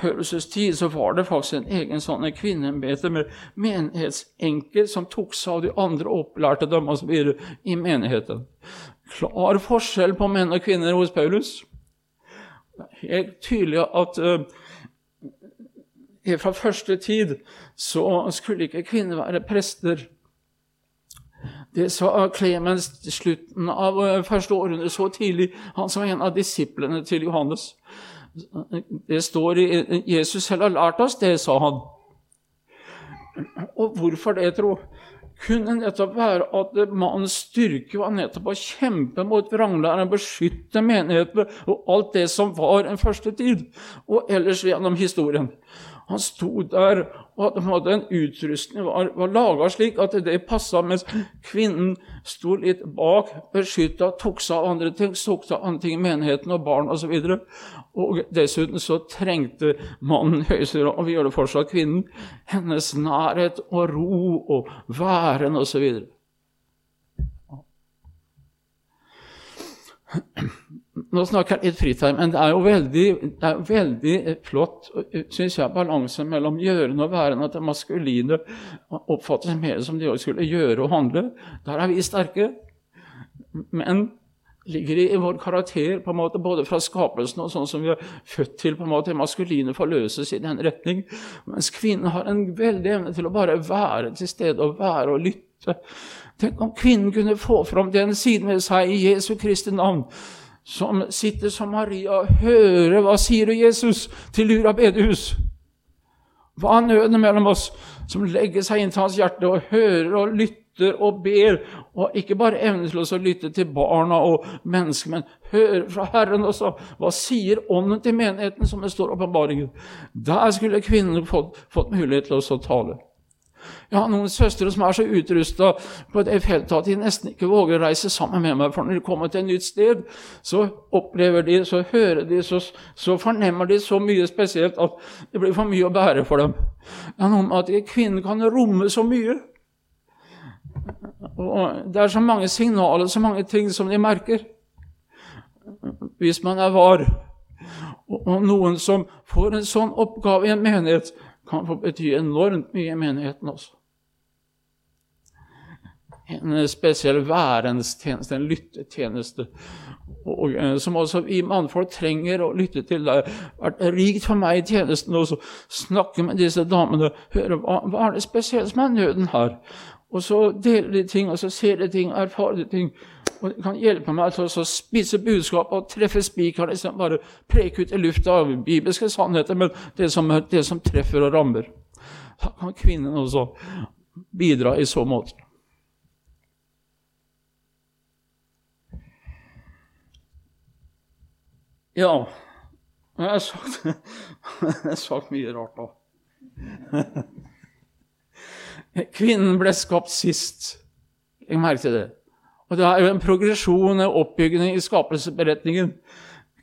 På tid så var det faktisk en egen sånn kvinneembete med menighetsenker som tok seg av de andre opplærte dem osv. i menigheten. Klar forskjell på menn og kvinner hos Paulus. Helt tydelig at uh, fra første tid så skulle ikke kvinner være prester. Det sa Clemens til slutten av eh, første århundre, så tidlig. Han som var en av disiplene til Johannes. Det står i Jesus selv har lært oss det, sa han. Og hvorfor det, tro? kunne nettopp være at mannens styrke var nettopp å kjempe mot vranglæren, beskytte menigheten og alt det som var en første tid, og ellers gjennom historien. Han sto der, og hadde en utrustning var, var laga slik at det passa, mens kvinnen sto litt bak, beskytta, tok seg av andre ting, tok seg av andre ting i menigheten og barn osv. Og, så og dessuten så trengte mannen høyesterett, og vi gjør det fortsatt, kvinnen, hennes nærhet og ro og væren osv. Nå snakker jeg litt fritt her, men det er jo veldig, er veldig flott synes jeg, balansen mellom gjørende og værende. At det maskuline oppfattes mer som de skulle gjøre og handle. Der er vi sterke. Men ligger i vår karakter, på en måte, både fra skapelsen og sånn som vi er født til. på en måte, Maskuline forløses i den retning. Mens kvinnen har en veldig evne til å bare være til stede og være og lytte. Tenk om kvinnen kunne få fram den siden ved seg i Jesu Kristi navn som sitter som Maria og hører hva sier Jesus, til Lura bedehus. Hva er nøden mellom oss som legger seg inn til hans hjerte og hører og lytter og ber, og ikke bare evner til å lytte til barna og menneskene, men hører fra Herren også. Hva sier Ånden til menigheten, som det står i åpenbaringen? Der skulle kvinnene fått, fått mulighet til å tale. Jeg har noen søstre som er så utrusta på det feltet at de nesten ikke våger å reise sammen med meg. For når de kommer til et nytt sted, så opplever de, så hører de, så, så fornemmer de så mye spesielt at det blir for mye å bære for dem. Det er noe med at kvinnen kan romme så mye. Og det er så mange signaler, så mange ting som de merker. Hvis man er var. Og noen som får en sånn oppgave i en menighet, kan få bety enormt mye i menigheten også. En spesiell værenstjeneste, en lyttetjeneste, og, eh, som også vi mannfolk trenger å lytte til. Det har vært rikt for meg i tjenesten å snakke med disse damene, høre hva, hva er det spesielt som er nøden her. Og så deler de ting, og så ser de ting, erfarer de ting. Og det kan hjelpe meg til å spise budskap og treffe spikeren. Liksom bare preke ut i lufta av bibelske sannheter, men det som, det som treffer og rammer. Da kan kvinnen også bidra i så måte. Ja Jeg har sagt, jeg har sagt mye rart nå. Kvinnen ble skapt sist. Legg merke til det. Og det er jo en progresjon, en oppbygging i skapelsesberetningen.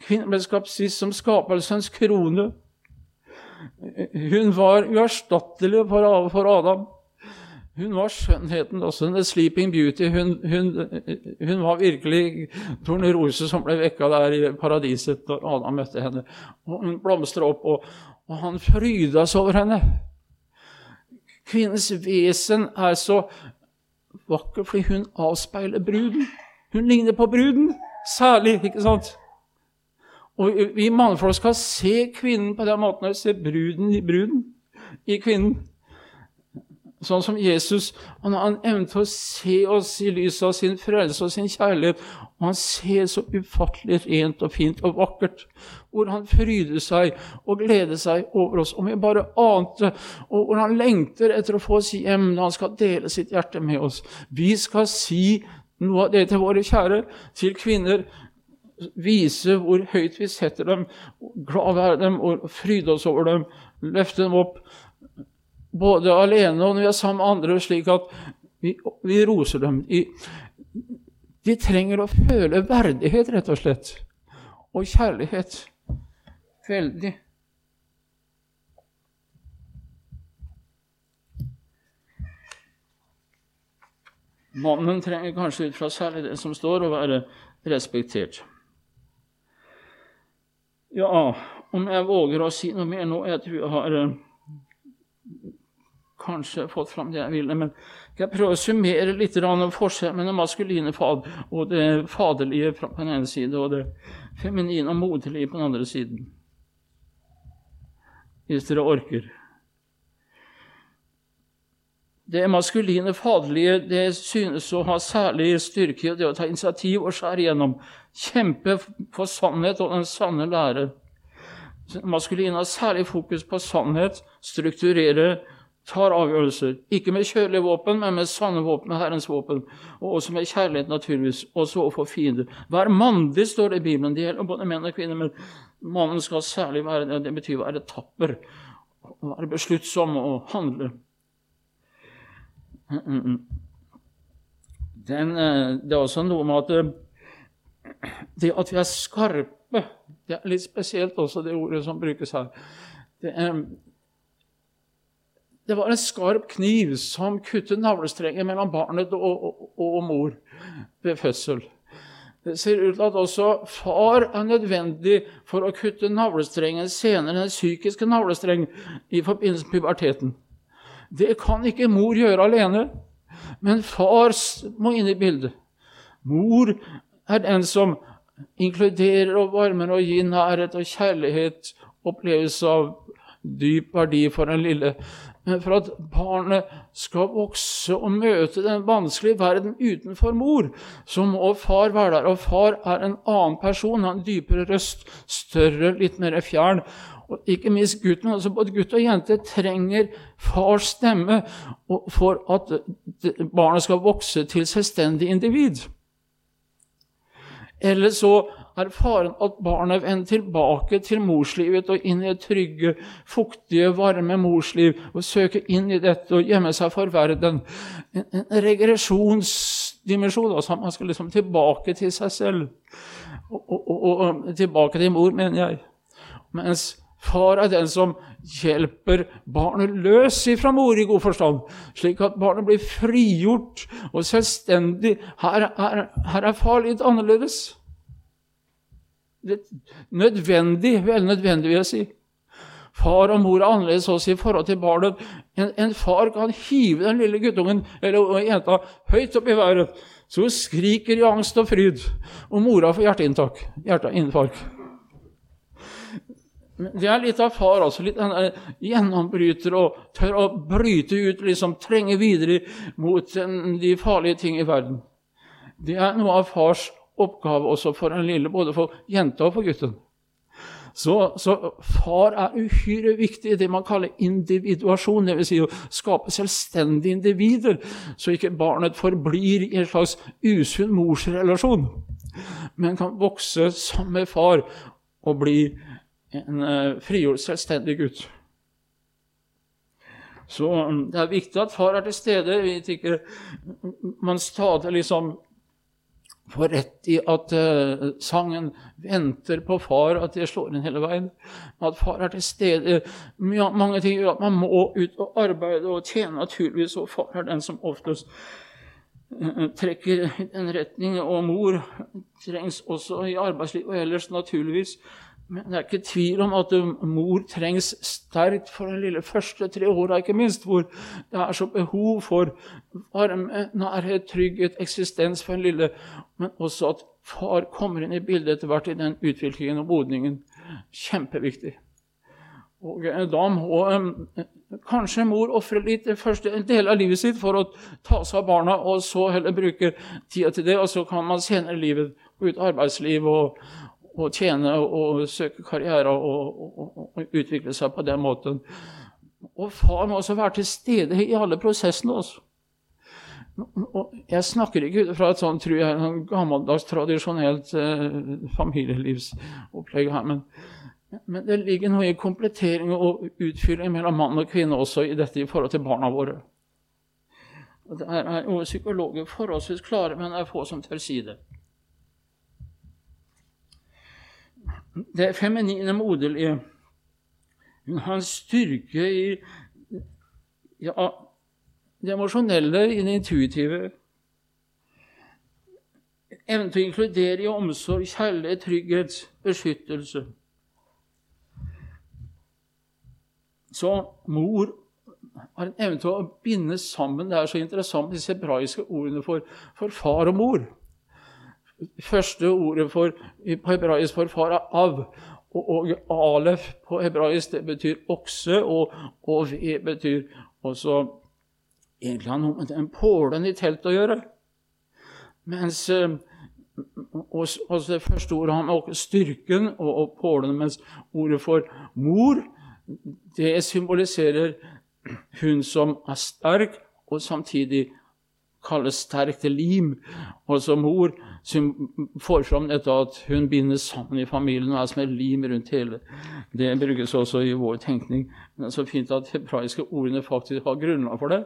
Kvinnen ble skapt sist som skapelsens krone. Hun var uerstattelig for Adam. Hun var skjønnheten også. The Sleeping Beauty. Hun, hun, hun var virkelig tornerose som ble vekka der i paradiset da Adam møtte henne. Og hun blomstra opp, og, og han fryda seg over henne. Kvinnens vesen er så vakker fordi hun avspeiler bruden. Hun ligner på bruden, særlig, ikke sant? Og vi mannfolk skal se kvinnen på den måten, og se bruden i bruden, i kvinnen. Sånn som Jesus. Han, han evnet å se oss i lys av sin frelse og sin kjærlighet. Og han ser så ufattelig rent og fint og vakkert. Hvor han fryder seg og gleder seg over oss. Om vi bare ante. Og hvor han lengter etter å få oss hjem når han skal dele sitt hjerte med oss. Vi skal si noe av det til våre kjære, til kvinner. Vise hvor høyt vi setter dem, glad være dem og fryde oss over dem. Løfte dem opp både alene og når vi er sammen med andre, slik at vi, vi roser dem. De, de, trenger å føle verdighet, rett og slett, og kjærlighet. Veldig. Mannen trenger kanskje ut fra særlig det som står, å være respektert. Ja, om jeg våger å si noe mer nå Jeg tror jeg har eh, kanskje fått fram det jeg ville. Men jeg prøver å summere litt forskjellen mellom maskuline fad og det faderlige på den ene siden, og det feminine og moderlige på den andre siden. Hvis dere orker. Det maskuline faderlige det synes å ha særlig styrke i det å ta initiativ og skjære igjennom. Kjempe for sannhet og den sanne lære. Maskuline har særlig fokus på sannhet, strukturere tar avgjørelser. Ikke med kjølige våpen, men med sanne våpen, Herrens våpen. Og også med kjærlighet, naturligvis. Også overfor fiender. Vær mandig, står det i Bibelen. Det gjelder både menn og kvinner. Men mannen skal særlig være det. Betyr å være tapper. Å være besluttsom og handle. Den, eh, det er også noe med at eh, det at vi er skarpe Det er litt spesielt også, det ordet som brukes her. Det er, det var en skarp kniv som kuttet navlestrengen mellom barnet og, og, og, mor ved fødsel. Det ser ut til at også far er nødvendig for å kutte navlestrengen senere den psykiske navlestreng i forbindelse med puberteten. Det kan ikke mor gjøre alene, men far må inn i bildet. Mor er den som inkluderer og varmer og gir nærhet og kjærlighet, opplevelse av dyp verdi for den lille men for at barnet skal vokse og møte den vanskelige verden utenfor mor, så må far være der. Og far er en annen person, har en dypere røst, større, litt mer fjern. Og ikke minst gutten. altså Både gutt og jente trenger fars stemme for at barnet skal vokse til selvstendig individ. Eller så er faren at barnet vender tilbake til morslivet og inn i et trygge, fuktige, varme morsliv og søker inn i dette og gjemme seg for verden. En, en regresjonsdimensjon. Altså man skal liksom tilbake til seg selv. Og, og, og, og, tilbake til mor, mener jeg. Mens far er den som hjelper barnet løs fra mor i god forstand, slik at barnet blir frigjort og selvstendig. Her, her, her er far litt annerledes nødvendig, vel nødvendig, vil jeg si. Far og mor er annerledes også i forhold til barnet. En, en far kan hive den lille guttungen eller jenta høyt opp i været, så hun skriker i angst og fryd. Og mora får. Hjerteinfarkt. Det er litt av far, altså. Litt gjennombryter og tør å bryte ut, liksom trenge videre mot de farlige ting i verden. Det er noe av fars oppgave også for en lille, både for jenta og for gutten. Så, så, far er uhyre viktig i det man kaller individuasjon, dvs. Si å skape selvstendige individer, så ikke barnet forblir i en slags usunn morsrelasjon, men kan vokse sammen med far og bli en uh, frigjort, selvstendig gutt. Så um, det er viktig at far er til stede. Vi ikke man stadig liksom får rett i at uh, sangen venter på far, at det slår inn hele veien. At far er til stede. Mange ting gjør at man må ut og arbeide og tjene, naturligvis, og far er den som oftest uh, trekker i den retning. Og mor trengs også i arbeidslivet og ellers, naturligvis. Men det er ikke tvil om at mor trengs sterkt for de lille første tre åra, ikke minst, hvor det er så behov for varme, nærhet, trygghet, eksistens for den lille Men også at far kommer inn i bildet etter hvert i den utviklingen og modningen. Kjempeviktig. Og eh, da må eh, kanskje mor ofre litt den første del av livet sitt for å ta seg av barna, og så heller bruke tida til det, og så kan man senere i livet gå ut i arbeidsliv og, å tjene og søke karriere og, og, og, utvikle seg på den måten. Og far må også være til stede i alle prosessene. også. Og jeg snakker ikke ut fra et sånt, tror jeg, gammeldags, tradisjonelt eh, familielivsopplegg her, men, men, det ligger noe i komplettering og utfylling mellom mann og kvinne også i dette i forhold til barna våre. Og det er jo psykologer forholdsvis klare, men det er få som tør si det. Det feminine moderlige. En styrke i ja, det emosjonelle, i det intuitive. Evnen til å inkludere i omsorg, kjærlighet, trygghet, beskyttelse. Så mor har en evne til å binde sammen Det er så interessant, disse hebraiske ordene for, for far og mor første ordet for, på hebraisk for far er av. Og, og alef på hebraisk det betyr okse, og, og ve betyr også egentlig har noe med den pålen i teltet å gjøre. Mens eh, det første ordet har med styrken og, og pålen, mens ordet for mor det symboliserer hun som er sterk, og samtidig kalles sterkt lim, og som mor får fram dette at hun binder sammen i familien og er som et lim rundt hele. Det brukes også i vår tenkning. Men det er så fint at hebraiske ordene faktisk har grunnlag for det.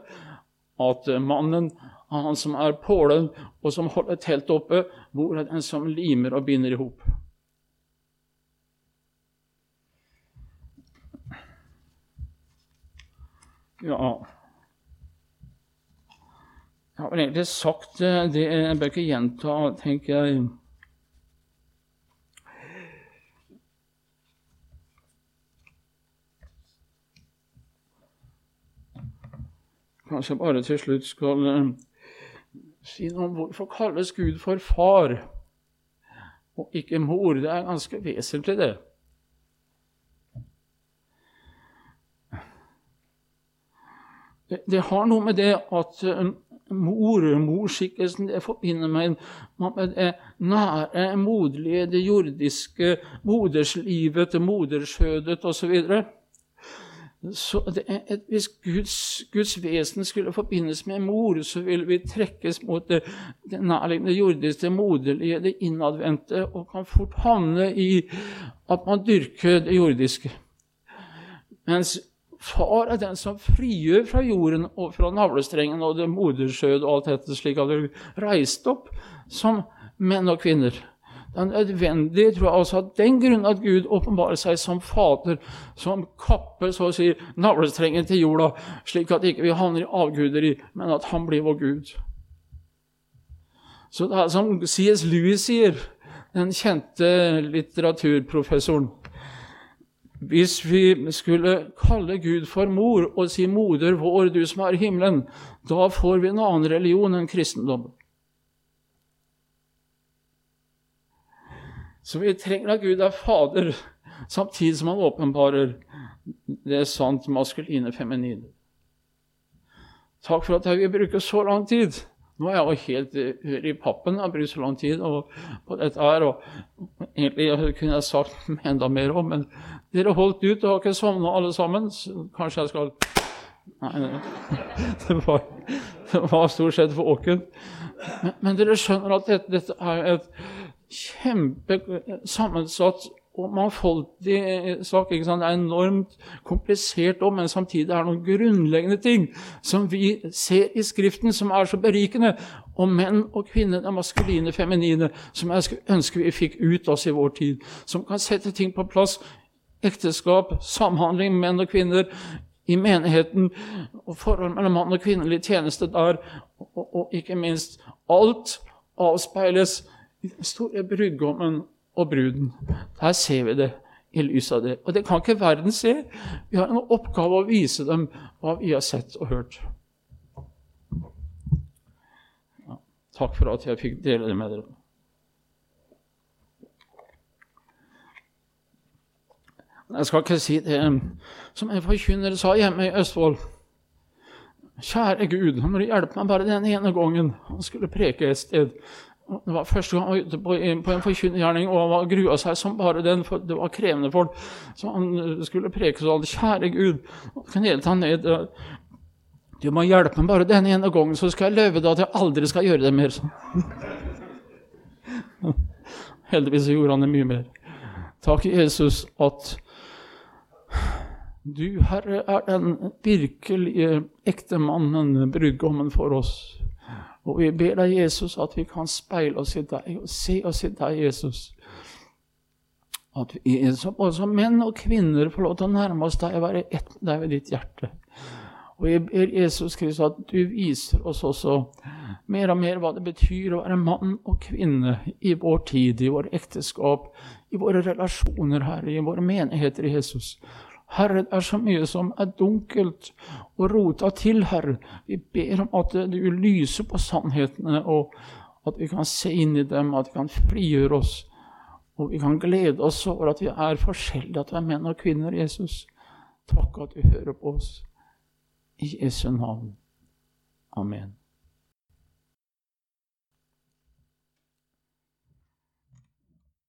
At mannen han som er pålen, og som holder teltet oppe, bor er den som limer og binder i hop. Ja Jeg har egentlig sagt det, jeg bør ikke gjenta, tenker jeg. Kanskje jeg bare til slutt skal uh, si noe om hvorfor kalles Gud for far og ikke mor. Det er ganske vesentlig, det. Det, det har noe med det at mor, morskikkelsen, det forbinder meg med det nære, moderlige, det jordiske, moderslivet, det moderskjødet osv. Så, så et, hvis Guds, Guds, vesen skulle forbindes med mor, så ville vi trekkes mot det, det nærliggende jordiske, det moderlige, det innadvendte, og kan fort havne i at man dyrker det jordiske. Mens Far er den som frigjør fra jorden og fra navlestrengen og det moderskjød og alt dette, slik at du reiste opp som menn og kvinner. Det er nødvendig tror jeg, også av den grunn at Gud åpenbarer seg som Fader, som kapper så å si, navlestrengen til jorda, slik at ikke vi ikke havner i avguderi, men at Han blir vår Gud. Så det er som C.S. Lewis sier, den kjente litteraturprofessoren hvis vi skulle kalle Gud for mor og si 'Moder vår, du som er i himmelen', da får vi en annen religion enn kristendom. Så vi trenger at Gud er Fader, samtidig som han åpenbarer det sant maskuline feminine. Takk for at jeg vil bruke så lang tid. Nå er jeg jo helt i pappen. Jeg brukt så lang tid på dette her. og Egentlig kunne jeg sagt enda mer om, men dere holdt ut og har ikke sovna alle sammen. Kanskje jeg skal Nei, det var, det var stort sett for åkken. Men, men, dere skjønner at dette, dette er et kjempesammensatt og mangfoldig sak. ikke sant? Det er enormt komplisert, òg, men samtidig er det noen grunnleggende ting som vi ser i Skriften, som er så berikende. Og menn og kvinner, det maskuline, feminine, som jeg skulle ønske vi fikk ut oss i vår tid. Som kan sette ting på plass ekteskap, samhandling med menn og kvinner i menigheten, og forhold mellom mann og kvinnelig tjeneste der, og, og, ikke minst alt avspeiles i den store brudgommen og bruden. Der ser vi det i lys av det. Og det kan ikke verden se. Vi har en oppgave å vise dem hva vi har sett og hørt. Ja, takk for at jeg fikk dele det med dere. Jeg skal ikke si det som en forkynner sa hjemme i Østfold. Kjære Gud, nå må du hjelpe meg bare den ene gangen han skulle preke et sted. Det var første gang han var ute på, en forkynnergjerning, og han var grua seg som bare den, for det var krevende folk. Så han eh, skulle preke sånn Kjære Gud, knelte han ned. Du må hjelpe meg bare den ene gangen, så skal jeg leve deg at jeg aldri skal gjøre det mer. Heldigvis gjorde han det mye mer. Takk, Jesus, at du, Herre, er den virkelige ektemannen, brudgommen, for oss. Og vi ber deg, Jesus, at vi kan speile oss i deg og se oss i deg, Jesus. At vi som menn og kvinner får lov til å nærme oss deg og være ett med deg ved ditt hjerte. Og jeg ber Jesus Kristus at du viser oss også mer og mer hva det betyr å være mann og kvinne i vår tid, i vår ekteskap, i våre relasjoner, Herre, i våre menigheter i Jesus. Herre, det er så mye som er dunkelt og rota til, Herre. Vi ber om at du lyser på sannhetene, og at vi kan se inn i dem, at vi kan frigjøre oss. Og vi kan glede oss over at vi er forskjellige, at vi er menn og kvinner, Jesus. Takk at du hører på oss. I Jesu navn. Amen.